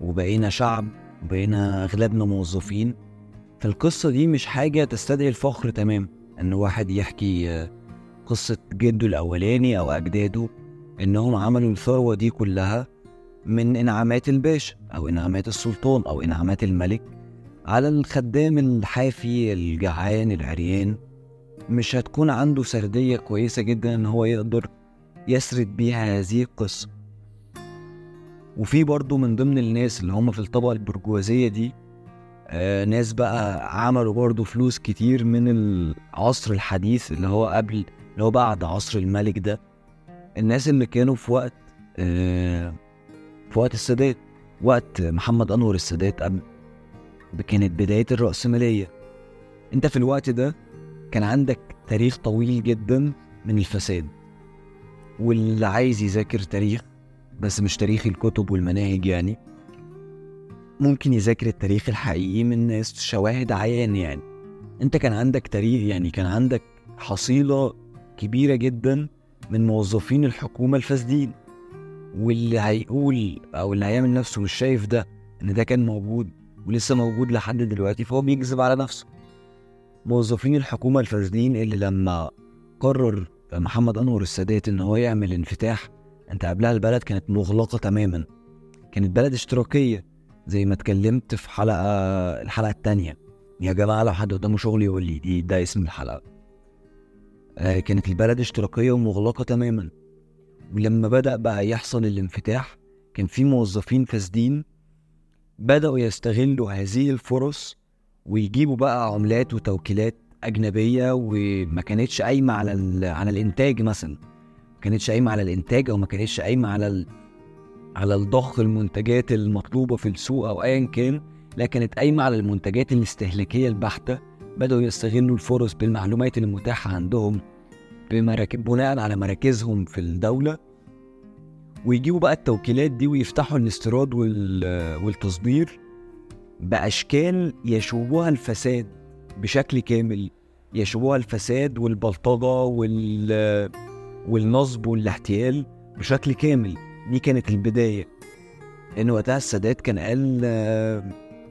A: وبقينا شعب وبقينا أغلبنا موظفين فالقصة دي مش حاجة تستدعي الفخر تمام إن واحد يحكي آه، قصة جده الأولاني أو أجداده إنهم عملوا الثروة دي كلها من إنعامات الباشا أو إنعامات السلطان أو إنعامات الملك على الخدام الحافي الجعان العريان. مش هتكون عنده سردية كويسة جدا إن هو يقدر يسرد بيها هذه القصة. وفي برضه من ضمن الناس اللي هم في الطبقة البرجوازية دي آه ناس بقى عملوا برضه فلوس كتير من العصر الحديث اللي هو قبل اللي هو بعد عصر الملك ده. الناس اللي كانوا في وقت آه في وقت السادات وقت محمد أنور السادات قبل كانت بداية الرأسمالية. أنت في الوقت ده كان عندك تاريخ طويل جدا من الفساد. واللي عايز يذاكر تاريخ بس مش تاريخ الكتب والمناهج يعني ممكن يذاكر التاريخ الحقيقي من شواهد عيان يعني. انت كان عندك تاريخ يعني كان عندك حصيلة كبيرة جدا من موظفين الحكومة الفاسدين. واللي هيقول أو اللي هيعمل نفسه مش شايف ده إن ده كان موجود ولسه موجود لحد دلوقتي فهو بيكذب على نفسه. موظفين الحكومة الفاسدين اللي لما قرر محمد أنور السادات إن هو يعمل انفتاح أنت قبلها البلد كانت مغلقة تماما. كانت بلد اشتراكية. زي ما اتكلمت في حلقة الحلقة التانية. يا جماعة لو حد قدامه شغل يقول لي دي ده اسم الحلقة. آه كانت البلد اشتراكية ومغلقة تماما. ولما بدأ بقى يحصل الانفتاح كان في موظفين فاسدين بدأوا يستغلوا هذه الفرص ويجيبوا بقى عملات وتوكيلات أجنبية وما كانتش قايمة على على الإنتاج مثلا. ما كانتش قايمة على الإنتاج أو ما كانتش قايمة على. على الضخ المنتجات المطلوبة في السوق أو أيا كان لا كانت قايمة على المنتجات الاستهلاكية البحتة بدأوا يستغلوا الفرص بالمعلومات المتاحة عندهم بمراكب بناء على مراكزهم في الدولة ويجيبوا بقى التوكيلات دي ويفتحوا الاستيراد وال- والتصدير بأشكال يشوبها الفساد بشكل كامل يشوبها الفساد والبلطجة وال والنصب والاحتيال بشكل كامل. دي كانت البداية. إن وقتها السادات كان قال آه،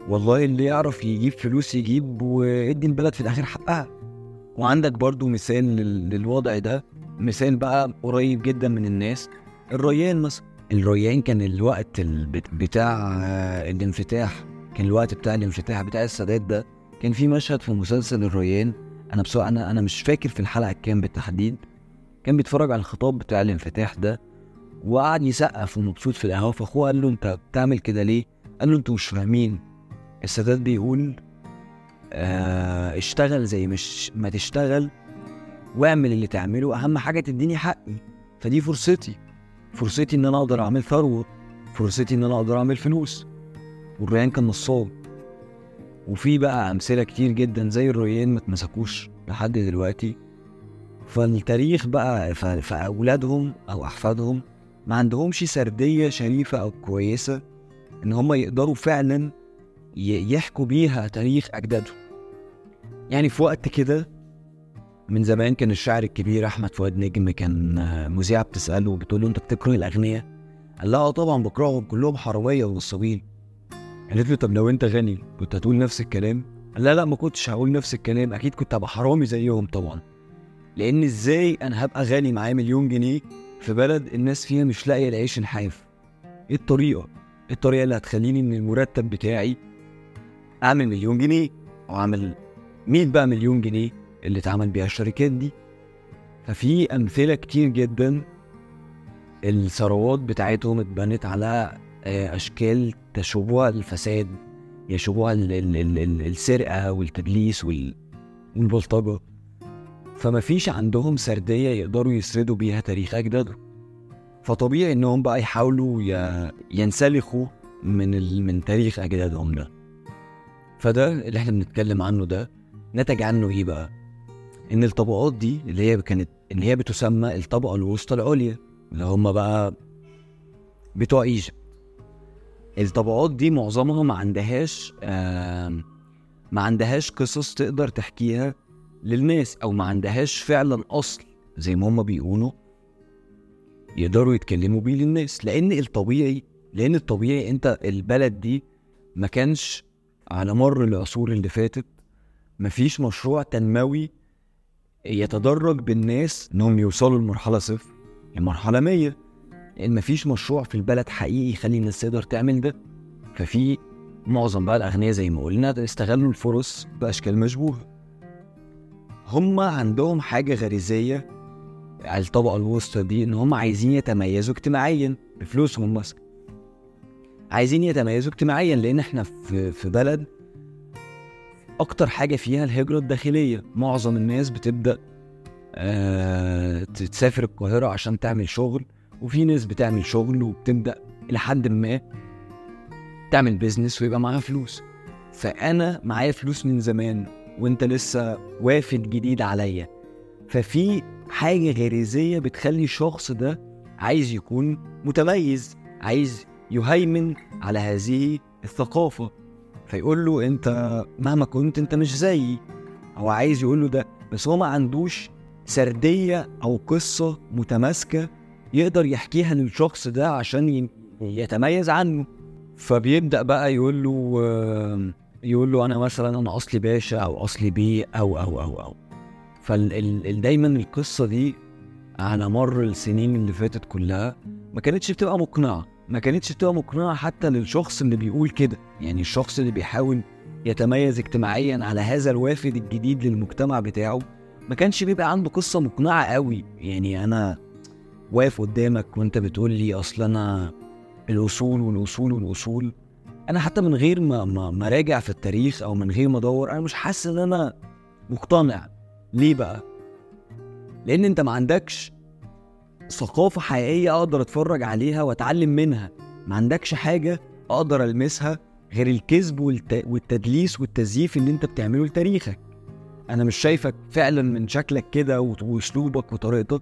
A: والله اللي يعرف يجيب فلوس يجيب وادي البلد في الآخر حقها. وعندك برضو مثال لل- للوضع ده. مثال بقى قريب جدا من الناس. الريان مثلا. الريان كان الوقت ال- بت- بتاع آه، الانفتاح. كان الوقت بتاع الانفتاح بتاع السادات ده. كان في مشهد في مسلسل الريان. أنا بصراحة أنا أنا مش فاكر في الحلقة كام بالتحديد. كان بيتفرج على الخطاب بتاع الانفتاح ده. وقعد يسقف ومبسوط في القهوة. فأخوه قال له أنت بتعمل كده ليه؟ قال له أنتوا مش فاهمين. السادات بيقول آه اشتغل زي مش ما تشتغل واعمل اللي تعمله. أهم حاجة تديني حقي. فدي فرصتي. فرصتي إن أنا أقدر أعمل ثروة. فرصتي إن أنا أقدر أعمل فلوس. والريان كان نصاب. وفي بقى أمثلة كتير جدا زي الريان ما اتمسكوش لحد دلوقتي. فالتاريخ بقى فأولادهم أو أحفادهم ما عندهمش سردية شريفة أو كويسة إن هم يقدروا فعلا يحكوا بيها تاريخ أجدادهم. يعني في وقت كده من زمان كان الشاعر الكبير أحمد فؤاد نجم كان آه، مذيعه بتسأله وبتقول له أنت بتكره الاغنياء قال لها آه طبعا بكرههم كلهم حراميه ونصابين. قالت له طب لو أنت غني كنت هتقول نفس الكلام؟ قال لا لا ما كنتش هقول نفس الكلام أكيد كنت هبقى حرامي زيهم طبعا. لأن إزاي أنا هبقى غني معايا مليون جنيه في بلد الناس فيها مش لاقية العيش الحاف إيه الطريقة؟ إيه الطريقة اللي هتخليني إن المرتب بتاعي أعمل مليون جنيه أو أعمل 100 بقى مليون جنيه اللي اتعمل بيها الشركات دي؟ ففي أمثلة كتير جدا الثروات بتاعتهم اتبنت على آه، أشكال تشوبها الفساد يشوبها ال- ال- ال- ال- السرقة والتدليس وال- والبلطجة. فما فيش عندهم سردية يقدروا يسردوا بيها تاريخ اجدادهم فطبيعي إنهم بقى يحاولوا ينسلخوا من. من تاريخ أجدادهم ده. فده اللي إحنا بنتكلم عنه ده نتج عنه إيه بقى؟ إن الطبقات دي اللي هي كانت اللي هي بتسمى الطبقة الوسطى العليا اللي هم بقى بتوع إيجيبت. الطبقات دي معظمها ما عندهاش آم، ما عندهاش قصص تقدر تحكيها للناس أو ما عندهاش فعلا أصل زي ما هم بيقولوا يقدروا يتكلموا بيه للناس. لأن الطبيعي لأن الطبيعي أنت البلد دي ما كانش على مر العصور اللي فاتت مفيش مشروع تنموي يتدرج بالناس انهم يوصلوا لمرحلة صفر لمرحلة 100 لأن مفيش مشروع في البلد حقيقي يخلي الناس تقدر تعمل ده. ففي معظم بقى الأغنياء زي ما قلنا استغلوا الفرص بأشكال مشبوهة. هم عندهم حاجة غريزية على الطبقة الوسطى دي إن هم عايزين يتميزوا اجتماعيا بفلوسهم مثلا عايزين يتميزوا اجتماعيا لأن إحنا في في بلد أكتر حاجة فيها الهجرة الداخلية. معظم الناس بتبدأ آه تسافر القاهرة عشان تعمل شغل وفي ناس بتعمل شغل وبتبدأ إلى حد ما تعمل بيزنس ويبقى معاها فلوس. فأنا معايا فلوس من زمان. وانت لسه وافد جديد عليا. ففي حاجة غريزية بتخلي الشخص ده عايز يكون متميز عايز يهيمن على هذه الثقافة. فيقول له انت مهما كنت انت مش زيي. هو عايز يقول له ده بس هو ما عندوش سردية أو قصة متماسكة يقدر يحكيها للشخص ده عشان يتميز عنه. فبيبدأ بقى يقول له يقول له أنا مثلا أنا أصلي باشا أو أصلي بيه أو أو أو أو. فدايما القصة دي على مر السنين اللي فاتت كلها ما كانتش بتبقى مقنعة. ما كانتش بتبقى مقنعة حتى للشخص اللي بيقول كده. يعني الشخص اللي بيحاول يتميز اجتماعيا على هذا الوافد الجديد للمجتمع بتاعه ما كانش بيبقى عنده قصة مقنعة قوي. يعني أنا واقف قدامك وأنت بتقول لي أصل أنا الاصول والاصول والاصول أنا حتى من غير ما ما ما راجع في التاريخ أو من غير ما أدور أنا مش حاسس إن أنا مقتنع. ليه بقى؟ لأن أنت ما عندكش ثقافة حقيقية أقدر أتفرج عليها وأتعلم منها. ما عندكش حاجة أقدر ألمسها غير الكذب والت... والتدليس والتزييف اللي أنت بتعمله لتاريخك. أنا مش شايفك فعلا من شكلك كده وأسلوبك وطريقتك.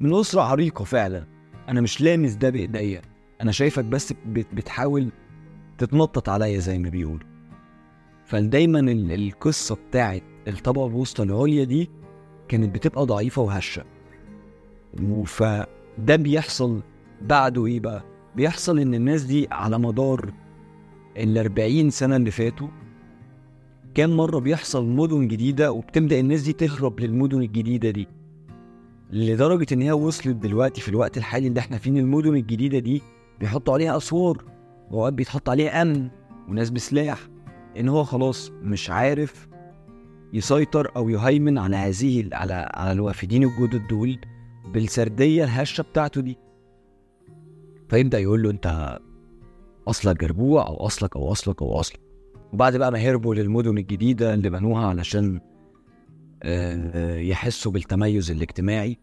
A: من أسرة عريقة فعلا. أنا مش لامس ده بإيديا. أنا شايفك بس بت... بتحاول تتنطط عليا زي ما بيقولوا. فدايما ال... القصة بتاعت الطبقة الوسطى العليا دي كانت بتبقى ضعيفة وهشة. فده بيحصل بعده إيه بقى؟ بيحصل إن الناس دي على مدار ال 40 سنة اللي فاتوا كان مرة بيحصل مدن جديدة وبتبدأ الناس دي تهرب للمدن الجديدة دي. لدرجة إن هي وصلت دلوقتي في الوقت الحالي اللي إحنا فيه إن المدن الجديدة دي بيحطوا عليها اسوار واوقات بيتحط عليها أمن وناس بسلاح إن هو خلاص مش عارف يسيطر أو يهيمن على هذه على على الوافدين الجدد دول بالسردية الهشة بتاعته دي. فيبدأ يقول له أنت أصلك جربوع أو أصلك أو أصلك أو أصلك. وبعد بقى ما هربوا للمدن الجديدة اللي بنوها علشان آه، يحسوا بالتميز الاجتماعي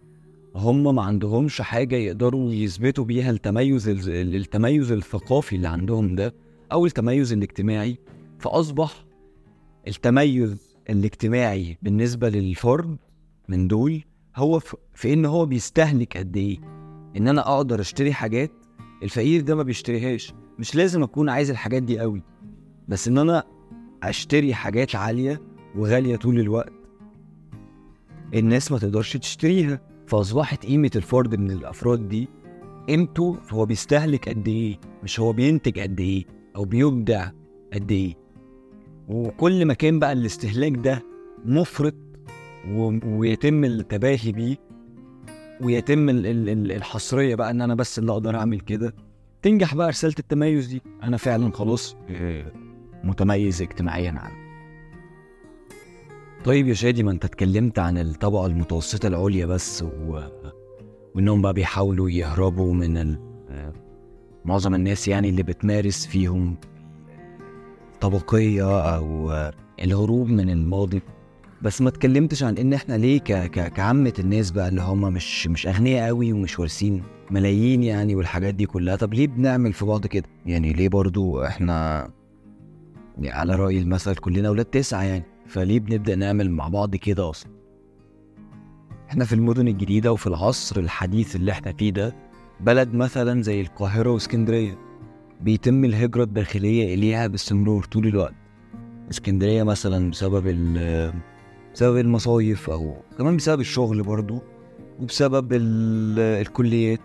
A: هم ما عندهمش حاجة يقدروا يثبتوا بيها التميز التميز الثقافي اللي عندهم ده أو التميز الاجتماعي. فأصبح التميز الاجتماعي بالنسبة للفرد من دول هو في- إن هو بيستهلك قد إيه. إن أنا أقدر أشتري حاجات الفقير ده ما بيشتريهاش. مش لازم أكون عايز الحاجات دي قوي. بس إن أنا أشتري حاجات عالية وغالية طول الوقت الناس ما تقدرش تشتريها. فاصبحت قيمة الفرد من الأفراد دي قيمته هو بيستهلك قد إيه؟ مش هو بينتج قد إيه؟ أو بيبدع قد إيه؟ وكل ما كان بقى الاستهلاك ده مفرط. ويتم التباهي بيه ويتم ال... ال... ال- الحصرية بقى إن أنا بس اللي أقدر أعمل كده تنجح بقى رسالة التميز دي. أنا فعلا خلاص آه، متميز اجتماعيا عنه طيب يا شادي ما انت اتكلمت عن الطبقة المتوسطة العليا بس و... وانهم بقى بيحاولوا يهربوا من ال... معظم الناس يعني اللي بتمارس فيهم طبقية أو الهروب من الماضي. بس ما اتكلمتش عن إن إحنا ليه ك... ك... كعامة الناس بقى اللي هم مش مش أغنياء قوي ومش وارثين ملايين يعني والحاجات دي كلها. طب ليه بنعمل في بعض كده؟ يعني ليه برضو إحنا على رأي المثل كلنا أولاد تسعة يعني؟ فليه بنبدأ نعمل مع بعض كده أصلا؟ إحنا في المدن الجديدة وفي العصر الحديث اللي إحنا فيه ده بلد مثلا زي القاهرة وإسكندرية بيتم الهجرة الداخلية إليها باستمرار طول الوقت. إسكندرية مثلا بسبب بسبب المصايف أو كمان بسبب الشغل برضو وبسبب ال- الكليات.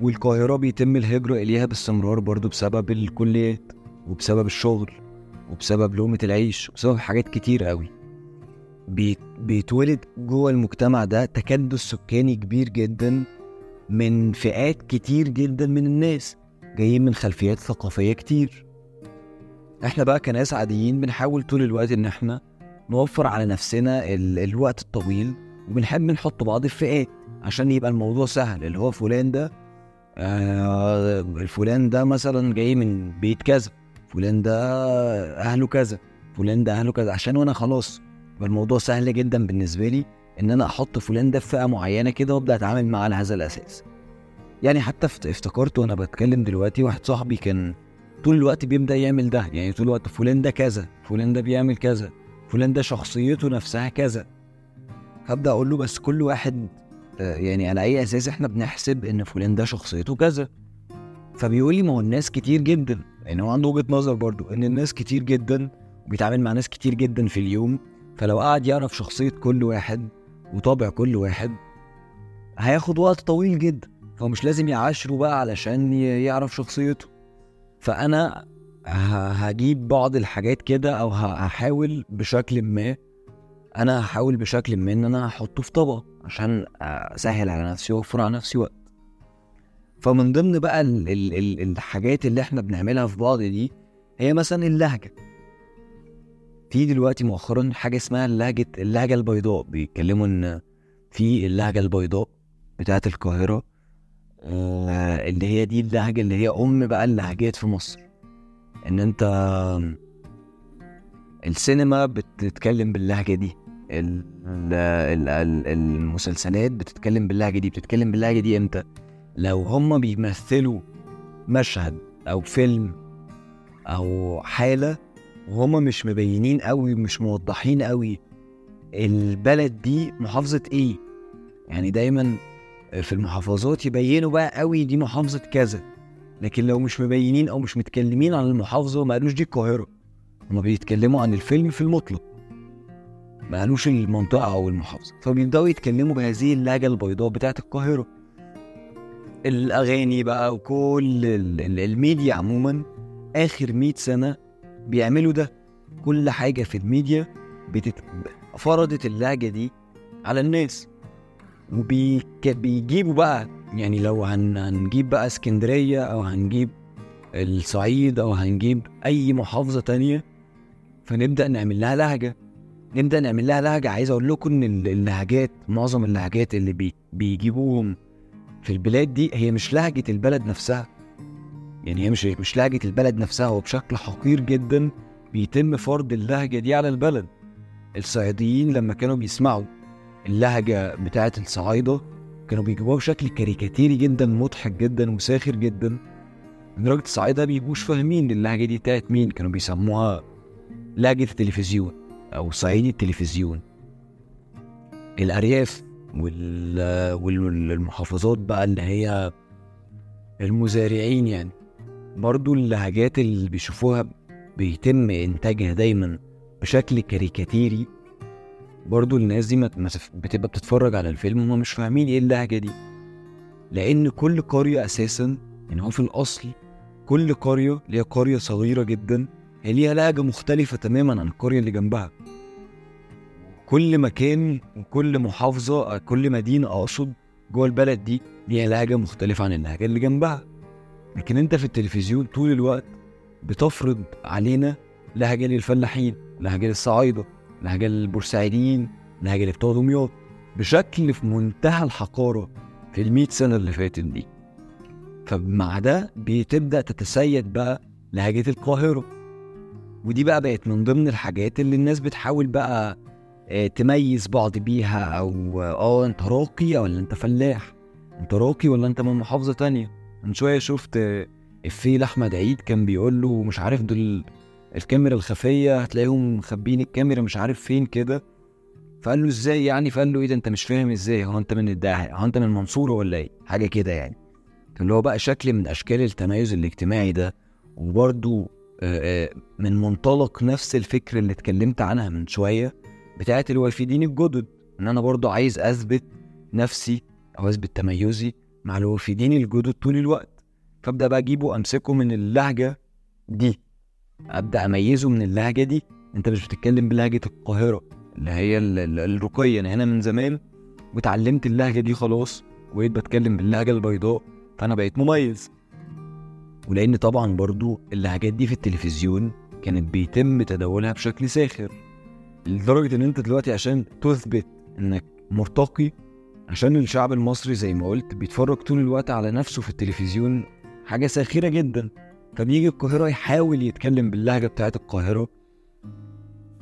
A: والقاهرة بيتم الهجرة إليها باستمرار برضو بسبب الكليات وبسبب الشغل. وبسبب لقمة العيش وبسبب حاجات كتير قوي. بيت بيتولد جوه المجتمع ده تكدس سكاني كبير جدا من فئات كتير جدا من الناس جايين من خلفيات ثقافية كتير. إحنا بقى كناس عاديين بنحاول طول الوقت إن إحنا نوفر على نفسنا ال... الوقت الطويل وبنحب نحط بعض الفئات عشان يبقى الموضوع سهل. اللي هو فلان ده آه الفلان ده مثلا جاي من بيت كذا. فلان ده أهله كذا فلان ده أهله كذا عشان وأنا خلاص. الموضوع سهل جدا بالنسبة لي إن أنا أحط فلان ده في فئة معينة كده وأبدأ أتعامل معاه على هذا الأساس. يعني حتى افت- افتكرت وأنا بتكلم دلوقتي واحد صاحبي كان طول الوقت بيبدأ يعمل ده. يعني طول الوقت فلان ده كذا فلان ده بيعمل كذا فلان ده شخصيته نفسها كذا. هبدأ أقول له بس كل واحد آه، يعني على أي أساس إحنا بنحسب إن فلان ده شخصيته كذا. فبيقول لي ما هو الناس كتير جدا. يعني هو عنده وجهة نظر برضو إن الناس كتير جدا وبيتعامل مع ناس كتير جدا في اليوم فلو قعد يعرف شخصية كل واحد وطبع كل واحد هياخد وقت طويل جدا. فهو مش لازم يعاشره بقى علشان يعرف شخصيته. فأنا هجيب بعض الحاجات كده أو هحاول بشكل ما أنا هحاول بشكل ما إن أنا أحطه في طبق عشان أسهل على نفسي وأوفر على نفسي وقت. فمن ضمن بقى ال ال ال الحاجات اللي إحنا بنعملها في بعض دي هي مثلا اللهجة. في دلوقتي مؤخرا حاجة اسمها اللهجه اللهجة البيضاء. بيتكلموا إن في اللهجة البيضاء بتاعت القاهرة آه اللي هي دي اللهجة اللي هي أم بقى اللهجات في مصر. إن أنت السينما بتتكلم باللهجة دي. ال- ال- ال- المسلسلات بتتكلم باللهجة دي. بتتكلم باللهجة دي إمتى؟ لو هم بيمثلوا مشهد أو فيلم أو حالة وهم مش مبينين قوي مش موضحين قوي البلد دي محافظة إيه؟ يعني دايما في المحافظات يبينوا بقى قوي دي محافظة كذا لكن لو مش مبينين أو مش متكلمين عن المحافظة ما قالوش دي القاهرة. هما بيتكلموا عن الفيلم في المطلق ما قالوش المنطقة أو المحافظة. فبيبدأوا يتكلموا بهذه اللهجة البيضاء بتاعت القاهرة. الأغاني بقى وكل ال- ال- الميديا عموما آخر 100 سنة بيعملوا ده. كل حاجة في الميديا بتت... فرضت اللهجة دي على الناس. وبيجيبوا بقى يعني لو هن هنجيب بقى اسكندرية أو هنجيب الصعيد أو هنجيب أي محافظة تانية فنبدأ نعمل لها لهجة. نبدأ نعمل لها لهجة. عايز أقول لكم إن ال- اللهجات معظم اللهجات اللي بي بيجيبوهم في البلاد دي هي مش لهجة البلد نفسها. يعني هي مش مش لهجة البلد نفسها هو بشكل حقير جدا بيتم فرض اللهجة دي على البلد. الصعيديين لما كانوا بيسمعوا اللهجة بتاعه الصعايدة كانوا بيجيبوها بشكل كاريكاتيري جدا مضحك جدا وساخر جدا. لدرجة الصعايدة بيبقوش فاهمين اللهجة دي بتاعت مين. كانوا بيسموها لهجة التلفزيون أو صعيدي التلفزيون. الأرياف وال... والمحافظات بقى اللي هي المزارعين يعني. برضو اللهجات اللي بيشوفوها بيتم إنتاجها دايما بشكل كاريكاتيري. برضو الناس دي بتبقى بتتفرج على الفيلم وهم مش فاهمين إيه اللهجة دي. لأن كل قرية أساسا يعني هو في الأصل كل قرية اللي هي قرية صغيرة جدا هي ليها لهجة مختلفة تماما عن القرية اللي جنبها. كل مكان وكل محافظة كل مدينة أقصد جوه البلد دي ليها لهجة مختلفة عن اللهجه اللي جنبها. لكن أنت في التلفزيون طول الوقت بتفرض علينا لهجة للفلاحين لهجة للصعايدة لهجة للبورسعيديين لهجة اللي بتوع دمياط بشكل في منتهى الحقارة في المئة سنة اللي فاتت دي. فمع ده بتبدأ تتسيد بقى لهجة القاهرة. ودي بقى بقت من ضمن الحاجات اللي الناس بتحاول بقى تميز بعض بيها أو آه أنت راقي ولا أنت فلاح؟ أنت راقي ولا أنت من محافظة تانية؟ من شوية شفت آه، افيه لاحمد عيد كان بيقول له مش عارف دول الكاميرا الخفية هتلاقيهم مخبين الكاميرا مش عارف فين كده. فقال له إزاي يعني؟ فقال له إيه ده؟ أنت مش فاهم إزاي؟ هو أنت من الداهية؟ هو أنت من المنصوره ولا إيه؟ حاجة كده يعني. اللي هو بقى شكل من أشكال التميز الاجتماعي ده وبرده من منطلق نفس الفكر اللي اتكلمت عنها من شوية بتاعت الوافدين الجدد. إن أنا برضو عايز أثبت نفسي أو أثبت تميزي مع الوافدين الجدد طول الوقت. فأبدأ بقى أجيبه امسكه من اللهجة دي. أبدأ أميزه من اللهجة دي. أنت مش بتتكلم بلهجة القاهرة اللي هي ال- ال- الرقية أنا هنا من زمان واتعلمت اللهجة دي خلاص وبقيت بتكلم باللهجة البيضاء فأنا بقيت مميز. ولأن طبعا برضو اللهجات دي في التلفزيون كانت بيتم تداولها بشكل ساخر. لدرجة إن أنت دلوقتي عشان تثبت إنك مرتقي عشان الشعب المصري زي ما قلت بيتفرج طول الوقت على نفسه في التلفزيون حاجة ساخرة جدا. فبيجي القاهرة يحاول يتكلم باللهجة بتاعت القاهرة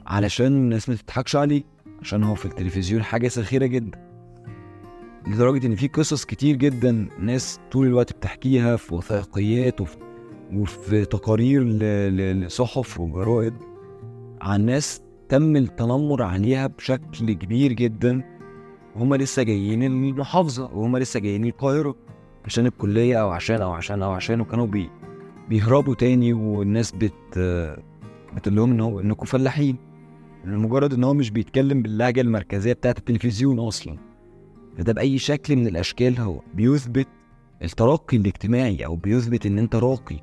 A: علشان الناس ما تضحكش عليه عشان هو في التلفزيون حاجة ساخرة جدا. لدرجة إن في قصص كتير جدا ناس طول الوقت بتحكيها في وثائقيات وفي, وفي تقارير لصحف وجرائد عن ناس تم التنمر عليها بشكل كبير جدا. وهم لسه جايين المحافظة وهم لسه جايين القاهرة عشان الكلية أو عشان أو عشان أو عشان وكانوا بي بيهربوا تاني والناس بت بتقول لهم إن إنكم فلاحين. لمجرد إن هو مش بيتكلم باللهجة المركزية بتاعت التلفزيون أصلا. فده بأي شكل من الأشكال هو بيثبت الترقي الاجتماعي أو بيثبت إن أنت راقي.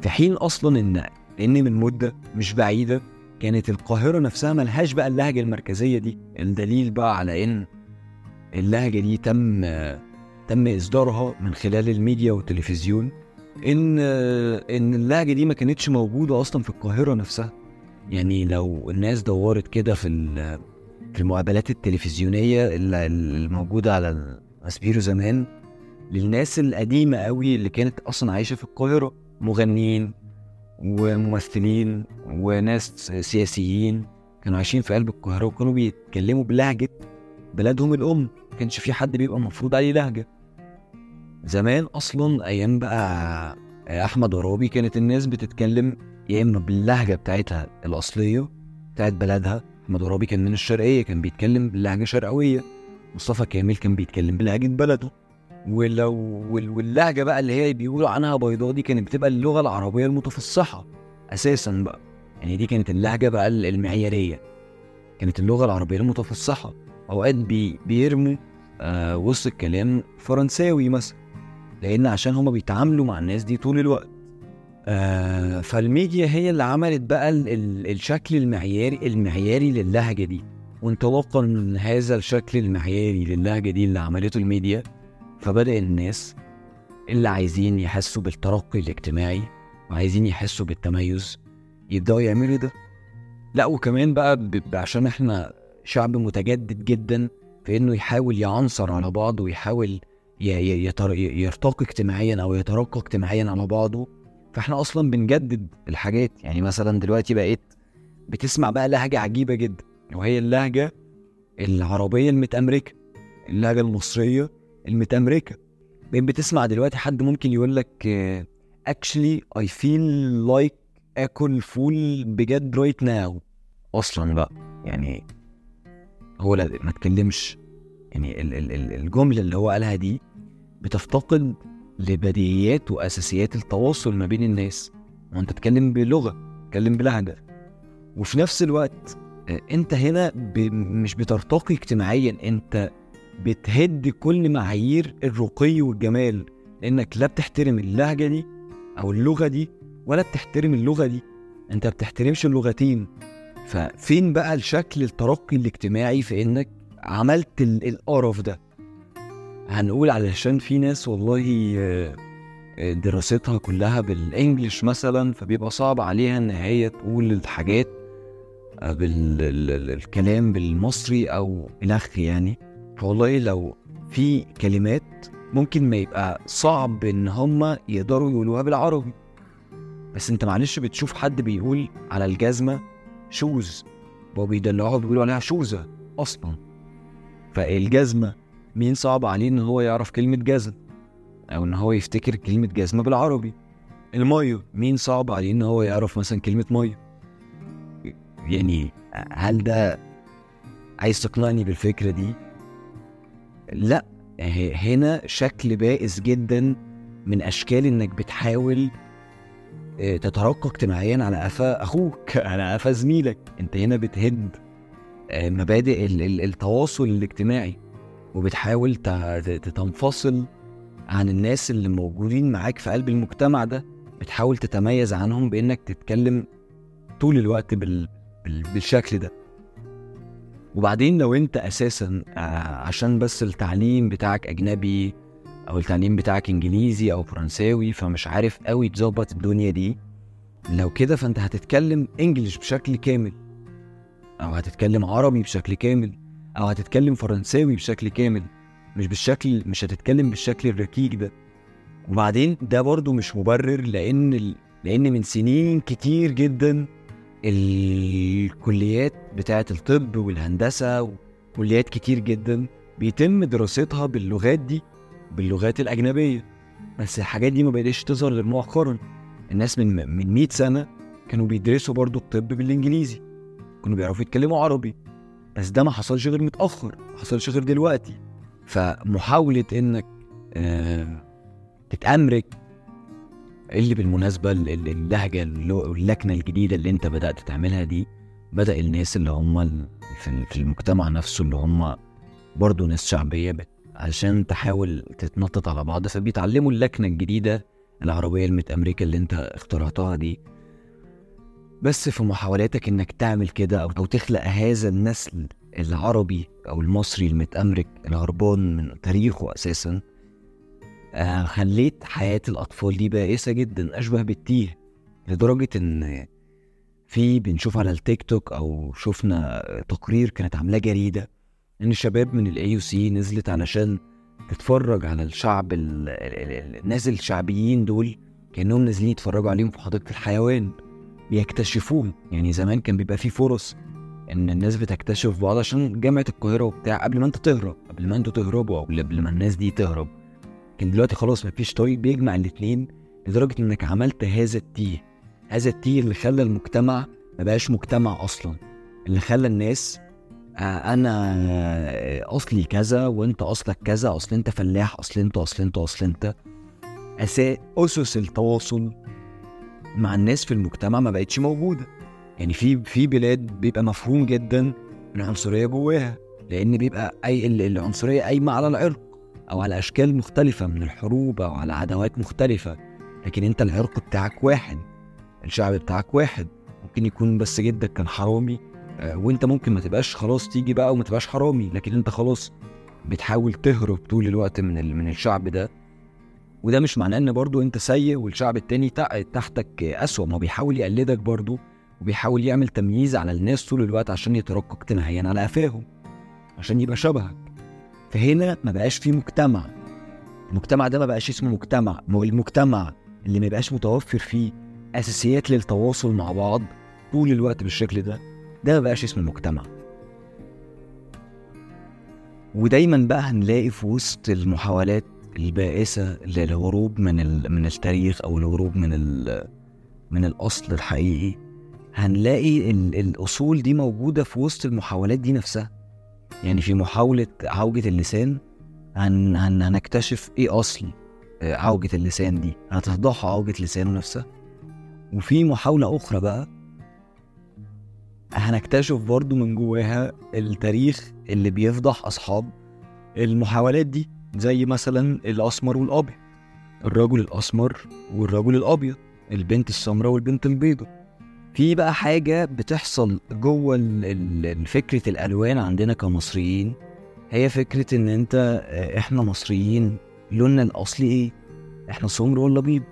A: في حين أصلا إن لأن من مدة مش بعيدة كانت القاهرة نفسها ملهاش بقى اللهجة المركزية دي. الدليل بقى على إن اللهجة دي تم تم إصدارها من خلال الميديا والتلفزيون. إن إن اللهجة دي ما كانتش موجودة أصلا في القاهرة نفسها. يعني لو الناس دورت كده في في المقابلات التلفزيونية اللي- الموجودة على المسبيرو زمان للناس القديمة قوي اللي كانت أصلا عايشة في القاهرة مغنيين وممثلين وناس سياسيين كانوا عايشين في قلب القاهرة وكانوا بيتكلموا بلهجة بلادهم الأم. ما كانش في حد بيبقى مفروض عليه لهجة. زمان أصلا أيام بقى أحمد عرابي كانت الناس بتتكلم يا إما باللهجة بتاعتها الأصلية بتاعت بلدها. أحمد عرابي كان من الشرقية كان بيتكلم باللهجه شرقوية. مصطفى كامل كان بيتكلم بلهجة بلده. ولو وال- واللهجة بقى اللي هي بيقولوا عنها بيضاء دي كانت بتبقى اللغة العربية المتفصحة أساسا بقى. يعني دي كانت اللهجة بقى ال- المعيارية. كانت اللغة العربية المتفصحة. أوقات بي بيرموا آه وسط الكلام فرنساوي مثلا. لأن عشان هما بيتعاملوا مع الناس دي طول الوقت. آه فالميديا هي اللي عملت بقى ال ال الشكل المعياري المعياري للهجة دي. وانطلاقا من هذا الشكل المعياري للهجة دي اللي عملته الميديا. فبدأ الناس اللي عايزين يحسوا بالترقي الاجتماعي وعايزين يحسوا بالتميز يبدأوا يعملوا ده. لا وكمان بقى عشان إحنا شعب متجدد جدا في انه يحاول يعنصر على بعضه ويحاول يرتقي اجتماعيا أو يترقى اجتماعيا على بعضه. فإحنا أصلا بنجدد الحاجات. يعني مثلا دلوقتي بقيت بتسمع بقى لهجة عجيبة جدا وهي اللهجة العربية المتأمركة اللهجة المصرية. المتأمركة بقيت بتسمع دلوقتي حد ممكن يقول لك actually I feel like اكل فول بجد right now أصلا بقى يعني هو لا ما اتكلمش يعني ال- ال- ال- الجملة اللي هو قالها دي بتفتقد لبديهيات وأساسيات التواصل ما بين الناس. وأنت تتكلم بلغة تتكلم بلهجة. وفي نفس الوقت آه، أنت هنا ب... مش بترتقي اجتماعيا أنت بتهد كل معايير الرقي والجمال لأنك لا بتحترم اللهجة دي أو اللغة دي ولا بتحترم اللغة دي أنت بتحترمش اللغتين. ففين بقى الشكل الترقي الاجتماعي في إنك عملت ال- القرف ده؟ هنقول علشان في ناس والله آه، آه، دراستها كلها بالانجلش مثلا فبيبقى صعب عليها إن هي تقول الحاجات بالكلام بالمصري أو إلخ يعني. فوالله لو في كلمات ممكن ما يبقى صعب إن هم يقدروا يقولوها بالعربي. بس أنت معلش بتشوف حد بيقول على الجزمة شوز هو بيدلعوها بيقولوا عليها شوزة أصلا. فالجزمة مين صعب عليه إن هو يعرف كلمة جزم؟ أو إن هو يفتكر كلمة جزمة بالعربي. المية مين صعب عليه إن هو يعرف مثلا كلمة مية؟ يعني هل ده عايز تقنعني بالفكرة دي؟ لا هنا شكل بائس جدا من أشكال إنك بتحاول آه، تترقى اجتماعيا على قفا أخوك على قفا زميلك. أنت هنا بتهد آه، مبادئ ال- ال- التواصل الاجتماعي وبتحاول تنفصل عن الناس اللي موجودين معاك في قلب المجتمع ده. بتحاول تتميز عنهم بإنك تتكلم طول الوقت بال... بال... بالشكل ده. وبعدين لو انت أساسا آه، عشان بس التعليم بتاعك أجنبي أو التعليم بتاعك إنجليزي أو فرنساوي فمش عارف قوي تظبط الدنيا دي لو كده فأنت هتتكلم إنجليش بشكل كامل أو هتتكلم عربي بشكل كامل أو هتتكلم فرنساوي بشكل كامل مش بالشكل مش هتتكلم بالشكل الركيك ده. وبعدين ده برضو مش مبرر لأن ال... لأن من سنين كتير جدا الكليات بتاعة الطب والهندسة وكليات كتير جدا بيتم دراستها باللغات دي باللغات الأجنبية. بس الحاجات دي ما بقتش تظهر غير مؤخرا. الناس من من 100 سنة كانوا بيدرسوا برضو الطب بالإنجليزي. كانوا بيعرفوا يتكلموا عربي. بس ده ما حصلش غير متأخر ما حصلش غير دلوقتي. فمحاولة إنك آه تتأمرك اللي بالمناسبة ال- ال- اللهجة اللو- اللكنة الجديدة اللي أنت بدأت تعملها دي؟ بدأ الناس اللي هم في ال- في المجتمع نفسه اللي هم برضه ناس شعبية بت- عشان تحاول تتنطط على بعض فبيتعلموا اللكنة الجديدة العربية المتأمريكا اللي انت اخترعتها دي. بس في محاولاتك إنك تعمل كده أو تخلق هذا النسل العربي أو المصري المتأمرك الهربان من تاريخه أساسا آه، خليت حياة الأطفال دي بائسة جدا أشبه بالتيه لدرجة إن في بنشوف على التيك توك أو شفنا تقرير كانت عاملاه جريدة إن شباب من ال AUC نزلت علشان تتفرج على الشعب ال- ال- ال- الناس الشعبيين دول كأنهم نازلين يتفرجوا عليهم في حديقة الحيوان بيكتشفوهم يعني زمان كان بيبقى في فرص إن الناس بتكتشف بعض عشان جامعة القاهرة وبتاع قبل ما أنت تهرب قبل ما أنتوا تهربوا أو قبل ما الناس دي تهرب. لكن دلوقتي خلاص مفيش طريق بيجمع الاتنين لدرجة إنك عملت هذا التيه. هذا التيه اللي خلى المجتمع ما بقاش مجتمع أصلا. اللي خلى الناس آه، أنا آه، أصلي كذا وأنت أصلك كذا أصل أنت فلاح أصل أنت أصل أنت أصل أنت. أسا... أسس التواصل مع الناس في المجتمع ما بقتش موجودة. يعني في في بلاد بيبقى مفهوم جدا العنصرية جواها لأن بيبقى أي ال- العنصرية قايمة على العرق. أو على أشكال مختلفة من الحروب أو على عداوات مختلفة. لكن أنت العرق بتاعك واحد الشعب بتاعك واحد. ممكن يكون بس جدك كان حرامي آه، وأنت ممكن ما تبقاش خلاص تيجي بقى وما تبقاش حرامي. لكن أنت خلاص بتحاول تهرب طول الوقت من. من الشعب ده. وده مش معناه إن برضو أنت سيء والشعب التاني تحتك أسوأ. ما بيحاول يقلدك برضو وبيحاول يعمل تمييز على الناس طول الوقت عشان يترقى اجتماعيا على قفاهم عشان يبقى شبهك. فهنا ما بقاش في مجتمع المجتمع ده ما بقاش اسمه مجتمع المجتمع اللي ما بقاش متوفر فيه أساسيات للتواصل مع بعض طول الوقت بالشكل ده ده ما بقاش اسمه مجتمع ودايما بقى هنلاقي في وسط المحاولات البائسة للهروب من. من التاريخ أو الهروب من. من الأصل الحقيقي هنلاقي ال... الأصول دي موجودة في وسط المحاولات دي نفسها يعني في محاولة عوجة اللسان هن... هن... هنكتشف إيه أصل آه، عوجة اللسان دي. هتفضحها عوجة لسانه نفسها. وفي محاولة أخرى بقى هنكتشف برضو من جواها التاريخ اللي بيفضح أصحاب المحاولات دي زي مثلا الأسمر والأبيض. الرجل الأسمر والرجل الأبيض البنت السمراء والبنت البيضاء. في بقى حاجة بتحصل جوه فكرة الألوان عندنا كمصريين هي فكرة إن أنت آه، إحنا مصريين لوننا الأصلي إيه؟ إحنا سمر ولا بيض؟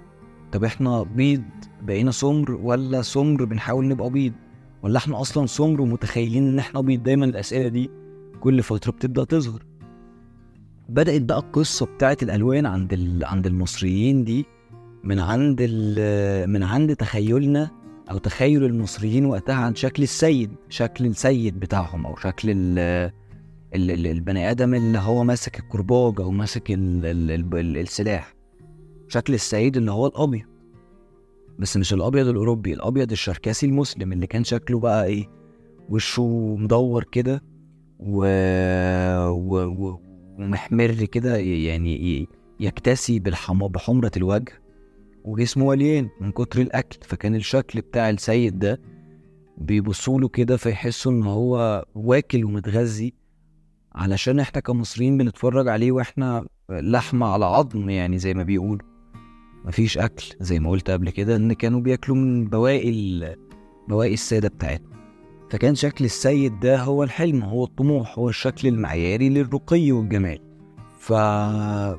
A: طب إحنا بيض بقينا سمر ولا سمر بنحاول نبقى بيض؟ ولا إحنا أصلا سمر ومتخيلين إن إحنا بيض؟ دايما الأسئلة دي كل فترة بتبدأ تظهر بدأت بقى القصة بتاعت الألوان عند. عند المصريين دي من عند. من عند تخيلنا أو تخيل المصريين وقتها عن شكل السيد شكل السيد بتاعهم أو شكل ال... ال... ال... البني آدم اللي هو ماسك الكرباج أو ماسك ال... ال... ال... ال... السلاح. شكل السيد اللي هو الأبيض. بس مش الأبيض الأوروبي الأبيض الشركسي المسلم اللي كان شكله بقى إيه وشه مدور كده و... و... و... ومحمر كده يعني يكتسي بالحم... بحمرة الوجه. وجسمه مليان من كتر الأكل. فكان الشكل بتاع السيد ده بيبصوا له كده فيحسوا إن هو واكل ومتغذي علشان إحنا كمصريين بنتفرج عليه وإحنا لحمة على عظم يعني زي ما بيقولوا. مفيش أكل زي ما قلت قبل كده إن كانوا بياكلوا من بواقي. بواقي السادة بتاعتنا فكان شكل السيد ده هو الحلم هو الطموح هو الشكل المعياري للرقي والجمال. ف...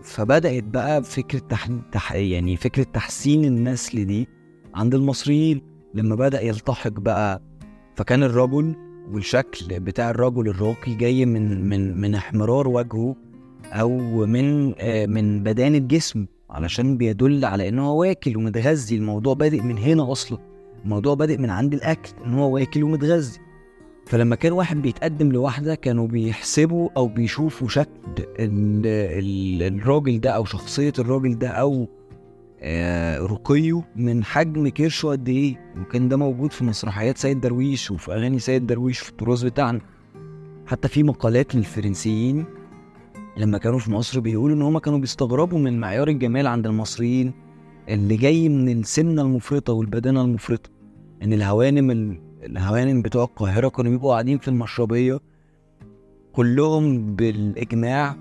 A: فبدأت بقى فكرة تح... تح... يعني فكرة تحسين النسل دي عند المصريين. لما بدأ يلتحق بقى فكان الرجل والشكل بتاع الرجل الراقي جاي من من من احمرار وجهه أو من آه، من بدانة جسمه علشان بيدل على إن هو واكل ومتغذي. الموضوع بادئ من هنا أصلا. الموضوع بادئ من عند الأكل إن هو واكل ومتغذي. فلما كان واحد بيتقدم لواحدة كانوا بيحسبوا أو بيشوفوا شكل ال ال الراجل ده أو شخصية الراجل ده أو آه، رقيه من حجم كرشه قد إيه. وكان ده موجود في مسرحيات سيد درويش وفي أغاني سيد درويش في التراث بتاعنا. حتى في مقالات للفرنسيين لما كانوا في مصر بيقولوا إن هما كانوا بيستغربوا من معيار الجمال عند المصريين اللي جاي من السمنة المفرطة والبدانة المفرطة. إن الهوانم ال- الهوانم بتوع القاهرة كانوا بيبقوا قاعدين في المشربية كلهم بالإجماع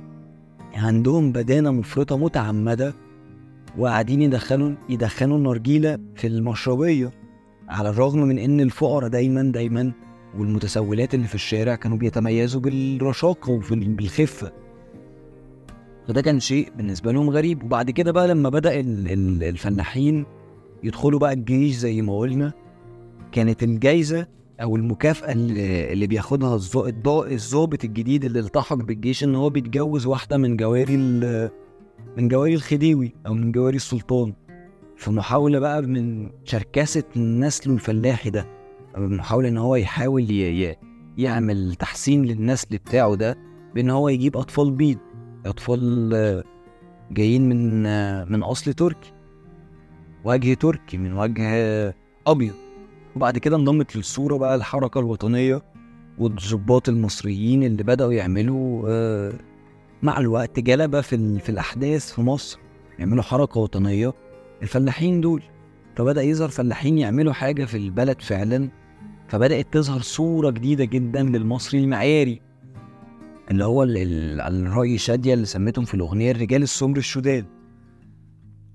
A: عندهم بدانة مفرطة متعمدة وقاعدين يدخلوا يدخنوا النرجيلة في المشربية على الرغم من إن الفقراء دايما دايما والمتسولات اللي في الشارع كانوا بيتميزوا بالرشاقه وبالخفه فده كان شيء بالنسبة لهم غريب. وبعد كده بقى لما ال- الفلاحين يدخلوا بقى الجيش زي ما قلنا كانت الجايزة أو المكافأة اللي بياخدها الضابط الجديد اللي التحق بالجيش إن هو بيتجوز واحدة من جواري من جواري الخديوي أو من جواري السلطان. في محاولة بقى من شركسه نسله الفلاحي ده محاولة إن هو يحاول يعمل تحسين للنسل بتاعه ده بإن هو يجيب أطفال بيض أطفال جايين من من أصل تركي وجه تركي من وجه أبيض. وبعد كده انضمت للصورة بقى الحركة الوطنية والضباط المصريين اللي بدأوا يعملوا آه، مع الوقت جلبة في في الأحداث في مصر. يعملوا حركة وطنية. الفلاحين دول فبدأ يظهر فلاحين يعملوا حاجة في البلد فعلا. فبدأت تظهر صورة جديدة جدا للمصري المعياري. اللي هو الرأي شادية اللي سميتهم في الأغنية الرجال السمر الشداد.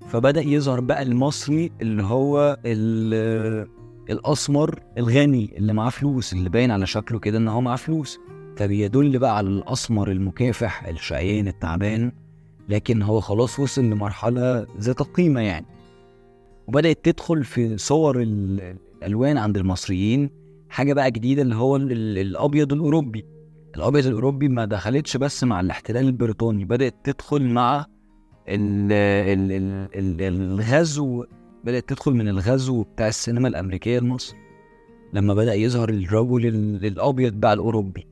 A: فبدأ يظهر بقى المصري اللي هو ال- الأسمر الغني اللي معاه فلوس اللي باين على شكله كده إن هو معاه فلوس. فبيدل بقى على الأسمر المكافح الشقيان التعبان. لكن هو خلاص وصل لمرحلة ذات قيمة يعني. وبدأت تدخل في صور ال- الألوان عند المصريين. حاجة بقى جديدة اللي هو ال- ال- الأبيض الأوروبي. الأبيض الأوروبي ما دخلتش بس مع الاحتلال البريطاني بدأت تدخل مع ال ال ال ال الغزو بدأت تدخل من الغزو بتاع السينما الأمريكية لمصر لما بدأ يظهر الرجل ال- الابيض بقى الأوروبي.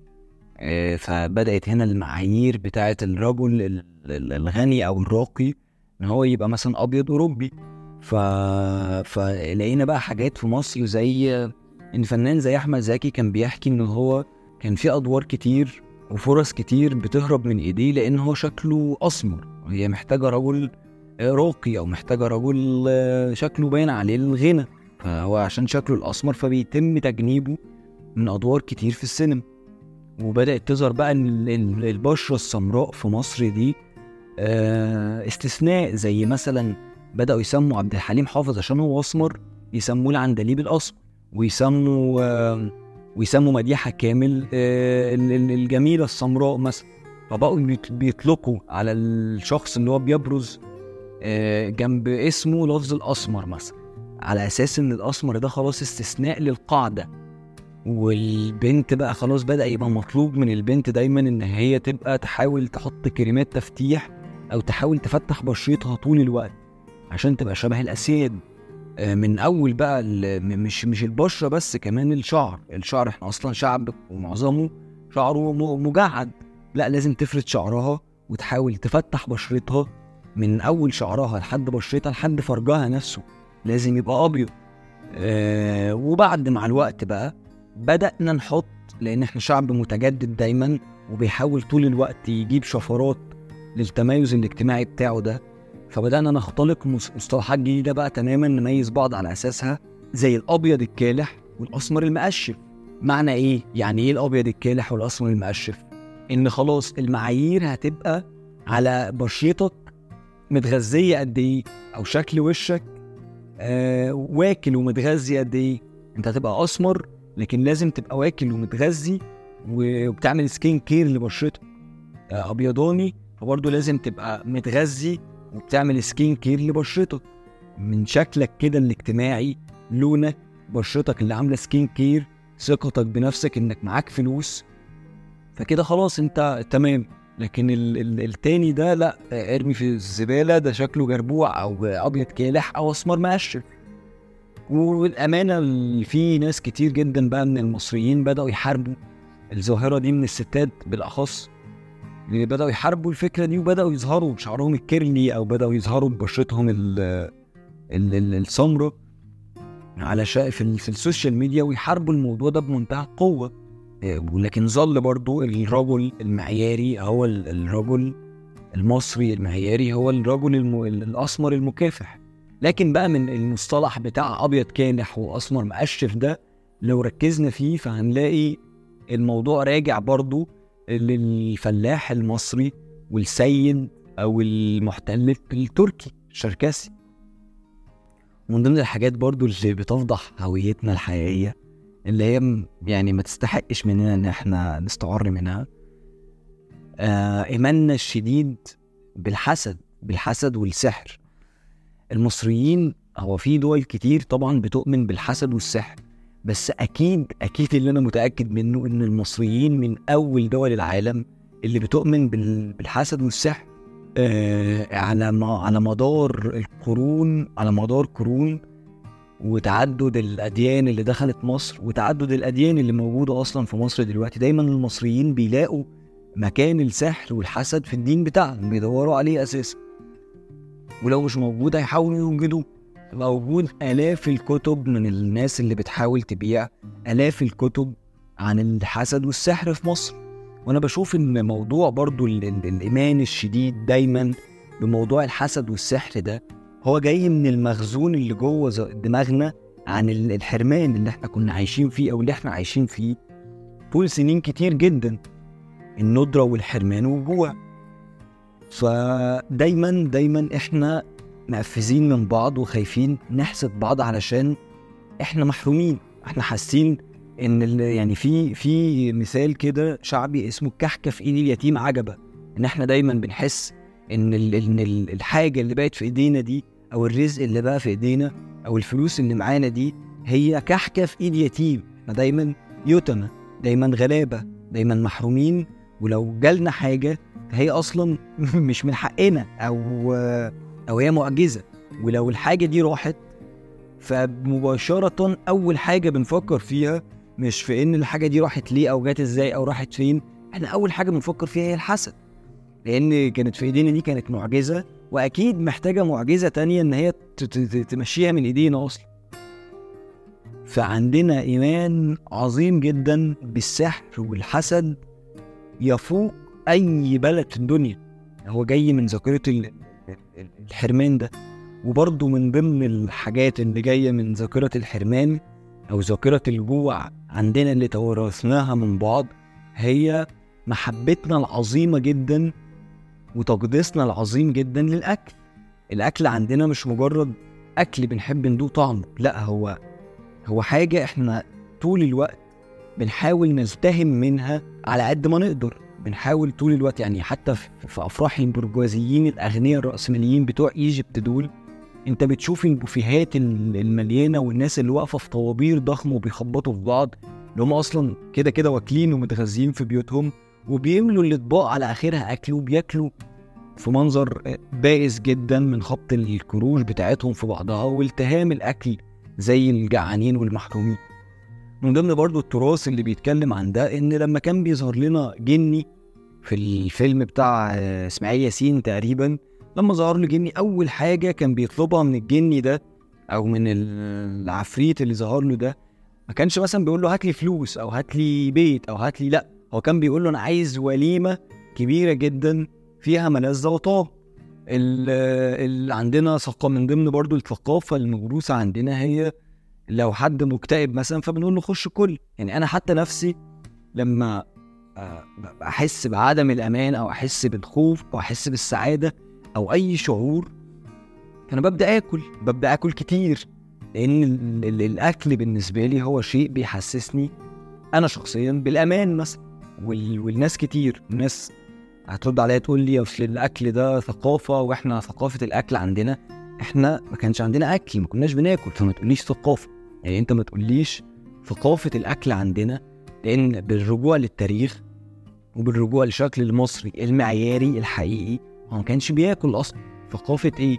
A: آه، فبدأت هنا المعايير بتاعه الرجل ال- ال- الغني أو الراقي إن هو يبقى مثلا أبيض أوروبي. ف... فلقينا بقى حاجات في مصر زي إن فنان زي أحمد زكي كان بيحكي إن هو كان في أدوار كتير وفرص كتير بتهرب من إيديه لأن هو شكله أسمر. هي محتاجة رجل راقي أو محتاجه رجل آه، شكله باين عليه الغنى. فهو عشان شكله الأسمر فبيتم تجنيبه من أدوار كتير في السينما. وبدأت تظهر بقى إن ال- ال- البشرة السمراء في مصر دي آه، استثناء زي مثلا بدأوا يسموا عبد الحليم حافظ عشان هو أسمر يسموه العندليب الأسمر. ويسموا آه، ويسموا مديحة كامل ال- ال- الجميلة السمراء مثلا. فبقوا بيطلقوا على الشخص اللي هو بيبرز جنب اسمه لفظ الأسمر مثلا. على أساس إن الأسمر ده خلاص استثناء للقاعدة. والبنت بقى خلاص بدأ يبقى مطلوب من البنت دايما إن هي تبقى تحاول تحط كريمات تفتيح أو تحاول تفتح بشرتها طول الوقت عشان تبقى شبه الأسياد. آه، من أول بقى مش مش البشرة بس كمان الشعر. الشعر إحنا أصلا شعب ومعظمه شعره مجعد. لا لازم تفرد شعرها وتحاول تفتح بشرتها من أول شعرها لحد بشرتها لحد فرجها نفسه لازم يبقى أبيض آه وبعد مع الوقت بقى بدأنا نحط لأن إحنا شعب متجدد دايما وبيحاول طول الوقت يجيب شفرات للتميز الاجتماعي بتاعه ده فبدأنا نختلق مص- مصطلحات جديدة بقى تماما نميز بعض على أساسها زي الأبيض الكالح والأسمر المقشف معنى إيه؟ يعني إيه الأبيض الكالح والأسمر المقشف؟ إن خلاص المعايير هتبقى على بشرتك متغذية قد إيه؟ أو شكل وشك؟ آه واكل ومتغذي قد إيه؟ أنت هتبقى أسمر لكن لازم تبقى واكل ومتغذي وبتعمل skin care لبشرتك آه، أبيضاني فبرضه لازم تبقى متغذي وبتعمل skin care لبشرتك من شكلك كده الاجتماعي لونك بشرتك اللي عاملة skin care ثقتك بنفسك إنك معاك فلوس فكده خلاص أنت تمام. لكن ال ال التاني ده لا ارمي في الزبالة ده شكله جربوع أو أبيض كالح أو أسمر مقشف والأمانة في ناس كتير جدا بقى من المصريين بدأوا يحاربوا. الظاهرة دي من الستات بالأخص. اللي بدأوا يحاربوا الفكرة دي وبدأوا يظهروا بشعرهم ال curly أو بدأوا يظهروا ببشرتهم ال ال- ال- السمراء على شا... في, ال- في ال social media ويحاربوا الموضوع ده بمنتهى القوة. ولكن ظل برضو الرجل المعياري هو ال- الرجل المصري المعياري هو الرجل الم... الأسمر المكافح. لكن بقى من المصطلح بتاع أبيض كالح وأسمر مقشف ده لو ركزنا فيه فهنلاقي الموضوع راجع برضو للفلاح المصري والسيد أو المحتل التركي الشركسي ومن ضمن الحاجات برضو اللي بتفضح هويتنا الحقيقية اللي هي يعني ما تستحقش مننا إن إحنا نستعر منها. آه ايماننا الشديد بالحسد بالحسد والسحر. المصريين هو في دول كتير طبعا بتؤمن بالحسد والسحر بس أكيد أكيد اللي أنا متأكد منه إن المصريين من أول دول العالم اللي بتؤمن بال- بالحسد والسحر آه على على مدار القرون على مدار قرون وتعدد الأديان اللي دخلت مصر وتعدد الأديان اللي موجودة أصلا في مصر دلوقتي. دايما المصريين بيلاقوا مكان السحر والحسد في الدين بتاعهم بيدوروا عليه أساسا. ولو مش موجود هيحاولوا يوجدوه. موجود آلاف الكتب من الناس اللي بتحاول تبيع آلاف الكتب عن الحسد والسحر في مصر. وأنا بشوف إن موضوع برضو ال- ال- الإيمان الشديد دايما بموضوع الحسد والسحر ده هو جاي من المخزون اللي جوه دماغنا عن ال- الحرمان اللي إحنا كنا عايشين فيه أو اللي إحنا عايشين فيه طول سنين كتير جدا الندرة والحرمان والجوع فدايما دايما إحنا مقفزين من بعض وخايفين نحسد بعض علشان إحنا محرومين. إحنا حاسين إن يعني في في مثال كده شعبي اسمه الكحكه في إيد اليتيم عجبة. إن إحنا دايما بنحس إن إن ال- الحاجة اللي بقت في إيدينا دي أو الرزق اللي بقى في إيدينا أو الفلوس اللي معانا دي هي كحكة في إيد يتيم. إحنا دايما يتمى دايما غلابة دايما محرومين. ولو جالنا حاجة هي أصلا مش من حقنا أو أو هي معجزة. ولو الحاجة دي راحت فمباشرة أول حاجة بنفكر فيها مش في إن الحاجة دي راحت ليه أو جت إزاي أو راحت فين إحنا أول حاجة بنفكر فيها هي الحسد. لأن كانت في إيدينا دي كانت معجزة وأكيد محتاجة معجزة تانية إن هي تمشيها من إيدينا أصلا. فعندنا إيمان عظيم جدا بالسحر والحسد يفوق أي بلد في الدنيا. هو جاي من ذاكرة ال- ال- الحرمان ده. وبرضه من ضمن الحاجات اللي جاية من ذاكرة الحرمان أو ذاكرة الجوع عندنا اللي توارثناها من بعض هي محبتنا العظيمة جدا وتقديسنا العظيم جدا للأكل. الأكل عندنا مش مجرد أكل بنحب ندوق طعمه لا هو هو حاجة إحنا طول الوقت بنحاول نلتهم منها على قد ما نقدر. بنحاول طول الوقت يعني حتى في أفراح البرجوازيين الأغنياء الرأسماليين بتوع إيجيبت دول أنت بتشوف البوفيهات ال- المليانة والناس اللي واقفة في طوابير ضخمة وبيخبطوا في بعض اللي هم أصلا كده كده واكلين ومتغذيين في بيوتهم. وبيملوا الأطباق على آخرها أكل وبياكلوا. في منظر بائس جدا من خبط الكروش بتاعتهم في بعضها والتهام الأكل زي الجعانين والمحرومين. من ضمن برضو التراث اللي بيتكلم عن ده إن لما كان بيظهر لنا جني في الفيلم بتاع إسماعيل ياسين تقريبا لما ظهر له جني أول حاجة كان بيطلبها من الجني ده أو من ال- العفريت اللي ظهر له ده ما كانش مثلا بيقول له هات لي فلوس أو هات لي بيت أو هات لي لأ. هو كان بيقول له أنا عايز وليمة كبيرة جدا فيها ملذه وطعم اللي عندنا من ضمن برضو الثقافة الموروثه عندنا هي لو حد مكتئب مثلا فبنقول له خش كل. يعني أنا حتى نفسي لما آه، أحس بعدم الأمان أو أحس بالخوف أو أحس بالسعادة أو أي شعور أنا ببدأ آكل. ببدأ آكل كتير. لأن ال- ال- الأكل بالنسبة لي هو شيء بيحسسني أنا شخصيا بالأمان مثلا. وال- والناس كتير. الناس هترد عليا تقول لي أصل الأكل ده ثقافة وإحنا ثقافة الأكل عندنا. إحنا ما كانش عندنا أكل ما كناش بناكل فما تقوليش ثقافة. يعني أنت ما تقوليش ثقافة الأكل عندنا لأن بالرجوع للتاريخ وبالرجوع للشكل المصري المعياري الحقيقي هو ما كانش بياكل أصلا. ثقافة إيه؟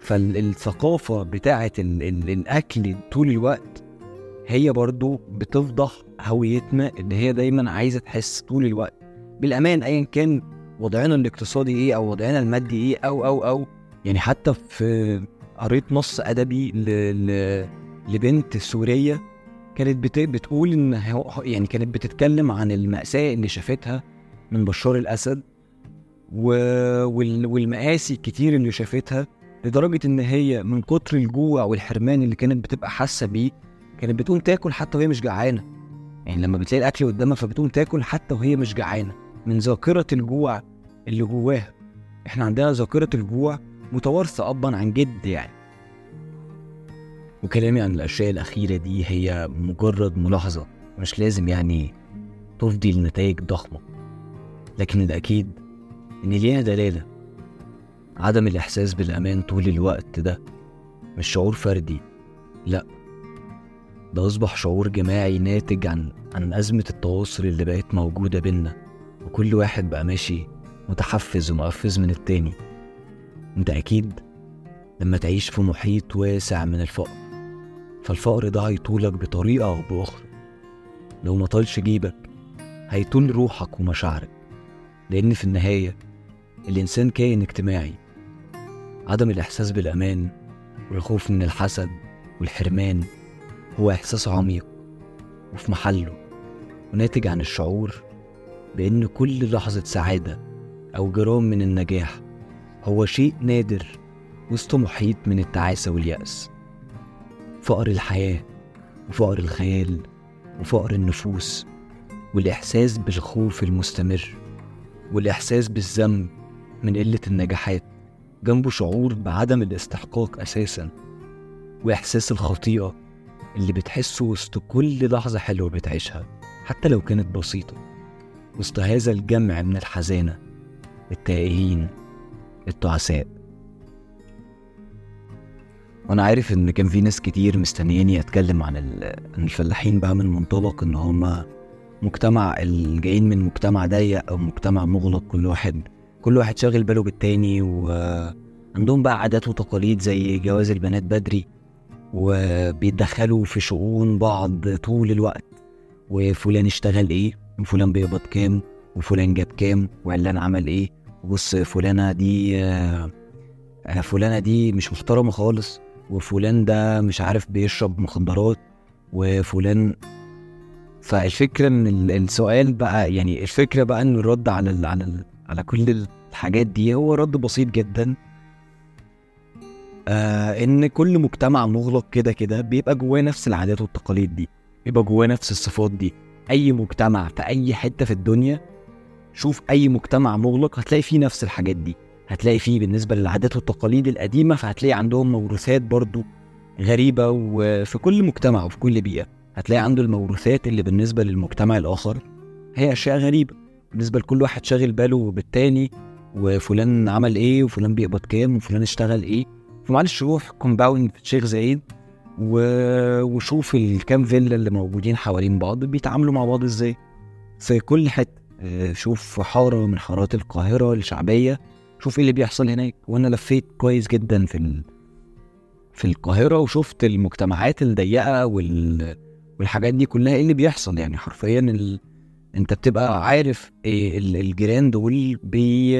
A: فالثقافة بتاعة ال- ال- الأكل طول الوقت هي برضو بتفضح هويتنا اللي هي دايما عايزة تحس طول الوقت. بالأمان ايا كان وضعنا الاقتصادي إيه أو وضعنا المادي إيه أو أو أو. يعني حتى في قريت نص أدبي ل... ل... لبنت سورية كانت بت... بتقول إن يعني كانت بتتكلم عن المأساة اللي شافتها من بشار الأسد و... وال... والمآسي الكتير اللي شافتها لدرجة إن هي من كتر الجوع والحرمان اللي كانت بتبقى حاسة بيه كانت بتقوم تاكل حتى وهي مش جعانة. يعني لما بتلاقي الأكل قدامها فبتقوم تاكل حتى وهي مش جعانة من ذاكرة الجوع اللي جواها. إحنا عندنا ذاكرة الجوع متوارثة ابا عن جد يعني. وكلامي عن الأشياء الأخيرة دي هي مجرد ملاحظة مش لازم يعني تفضي لنتائج ضخمة. لكن الأكيد إن ليها دلالة عدم الإحساس بالأمان طول الوقت ده مش شعور فردي لأ. ده أصبح شعور جماعي ناتج عن عن أزمة التواصل اللي بقت موجودة بينا وكل واحد بقى ماشي متحفز ومقفز من التاني. أنت أكيد لما تعيش في محيط واسع من الفقر فالفقر ده هيطولك بطريقة أو بأخرى. لو ما طالش جيبك هيطول روحك ومشاعرك لأن في النهاية الإنسان كائن اجتماعي. عدم الإحساس بالأمان والخوف من الحسد والحرمان هو إحساس عميق وفي محله وناتج عن الشعور بأن كل لحظة سعادة أو جرام من النجاح هو شيء نادر وسط محيط من التعاسة واليأس. فقر الحياة وفقر الخيال وفقر النفوس والإحساس بالخوف المستمر والإحساس بالذنب من قلة النجاحات جنبه شعور بعدم الاستحقاق أساسا وإحساس الخطيئة اللي بتحسه وسط كل لحظة حلوة بتعيشها حتى لو كانت بسيطة. وسط هذا الجمع من الحزانة التائهين التعساء. وأنا عارف إن كان في ناس كتير مستنياني أتكلم عن ال- عن الفلاحين بقى من منطلق إن هما مجتمع الجايين من مجتمع ضيق أو مجتمع مغلق كل واحد كل واحد شاغل باله بالتاني وعندهم بقى عادات وتقاليد زي جواز البنات بدري. وبيتدخلوا في شؤون بعض طول الوقت. وفلان اشتغل إيه؟ وفلان بيقبض كام؟ وفلان جاب كام؟ وعلان عمل إيه؟ بص فلانة دي آه، فلانة دي مش محترمة خالص وفلان ده مش عارف بيشرب مخدرات وفلان فالفكرة إن ال- السؤال بقى يعني الفكرة بقى ان الرد على ال على ال على كل الحاجات دي هو رد بسيط جدا. آه إن كل مجتمع مغلق كده كده بيبقى جواه نفس العادات والتقاليد دي بيبقى جواه نفس الصفات دي. أي مجتمع في أي حتة في الدنيا شوف أي مجتمع مغلق هتلاقي فيه نفس الحاجات دي. هتلاقي فيه بالنسبة للعادات والتقاليد القديمة فهتلاقي عندهم موروثات برضو غريبة وفي كل مجتمع وفي كل بيئة. هتلاقي عنده الموروثات اللي بالنسبة للمجتمع الآخر هي أشياء غريبة. بالنسبة لكل واحد شاغل باله بالتاني وفلان عمل إيه وفلان بيقبض كام وفلان اشتغل إيه. فمعلش روح compound الشيخ زايد و... وشوف الكام فيلا اللي موجودين حوالين بعض بيتعاملوا مع بعض إزاي؟ في كل حتة. آه، شوف حارة من حارات القاهرة الشعبية. شوف إيه اللي بيحصل هناك. وأنا لفيت كويس جدا في ال... في القاهرة وشفت المجتمعات الضيقة وال... والحاجات دي كلها. إيه اللي بيحصل؟ يعني حرفيا ال... أنت بتبقى عارف إيه ال- الجيران دول بي...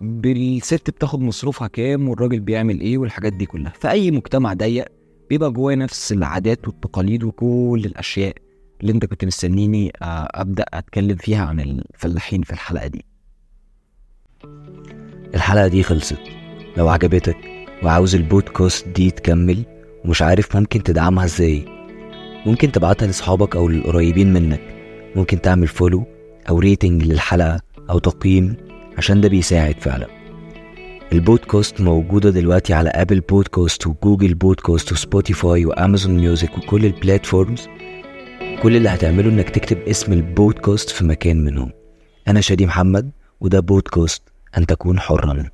A: بالست بتاخد مصروفها كام والراجل بيعمل إيه والحاجات دي كلها. في اي مجتمع ضيق بيبقى جواه نفس العادات والتقاليد وكل الأشياء اللي أنت كنت مستنيني آه، أبدأ أتكلم فيها عن الفلاحين في الحلقة دي. الحلقة دي خلصت. لو عجبتك وعاوز البودكاست دي تكمل ومش عارف ممكن تدعمها إزاي ممكن تبعتها لأصحابك أو للقريبين منك. ممكن تعمل follow أو rating للحلقة أو تقييم عشان ده بيساعد فعلا. البودكاست موجودة دلوقتي على Apple Podcast و Google Podcast و Spotify و Amazon Music وكل ال platforms كل اللي هتعمله إنك تكتب اسم البودكاست في مكان منهم. أنا شادي محمد وده بودكاست أن تكون حرا.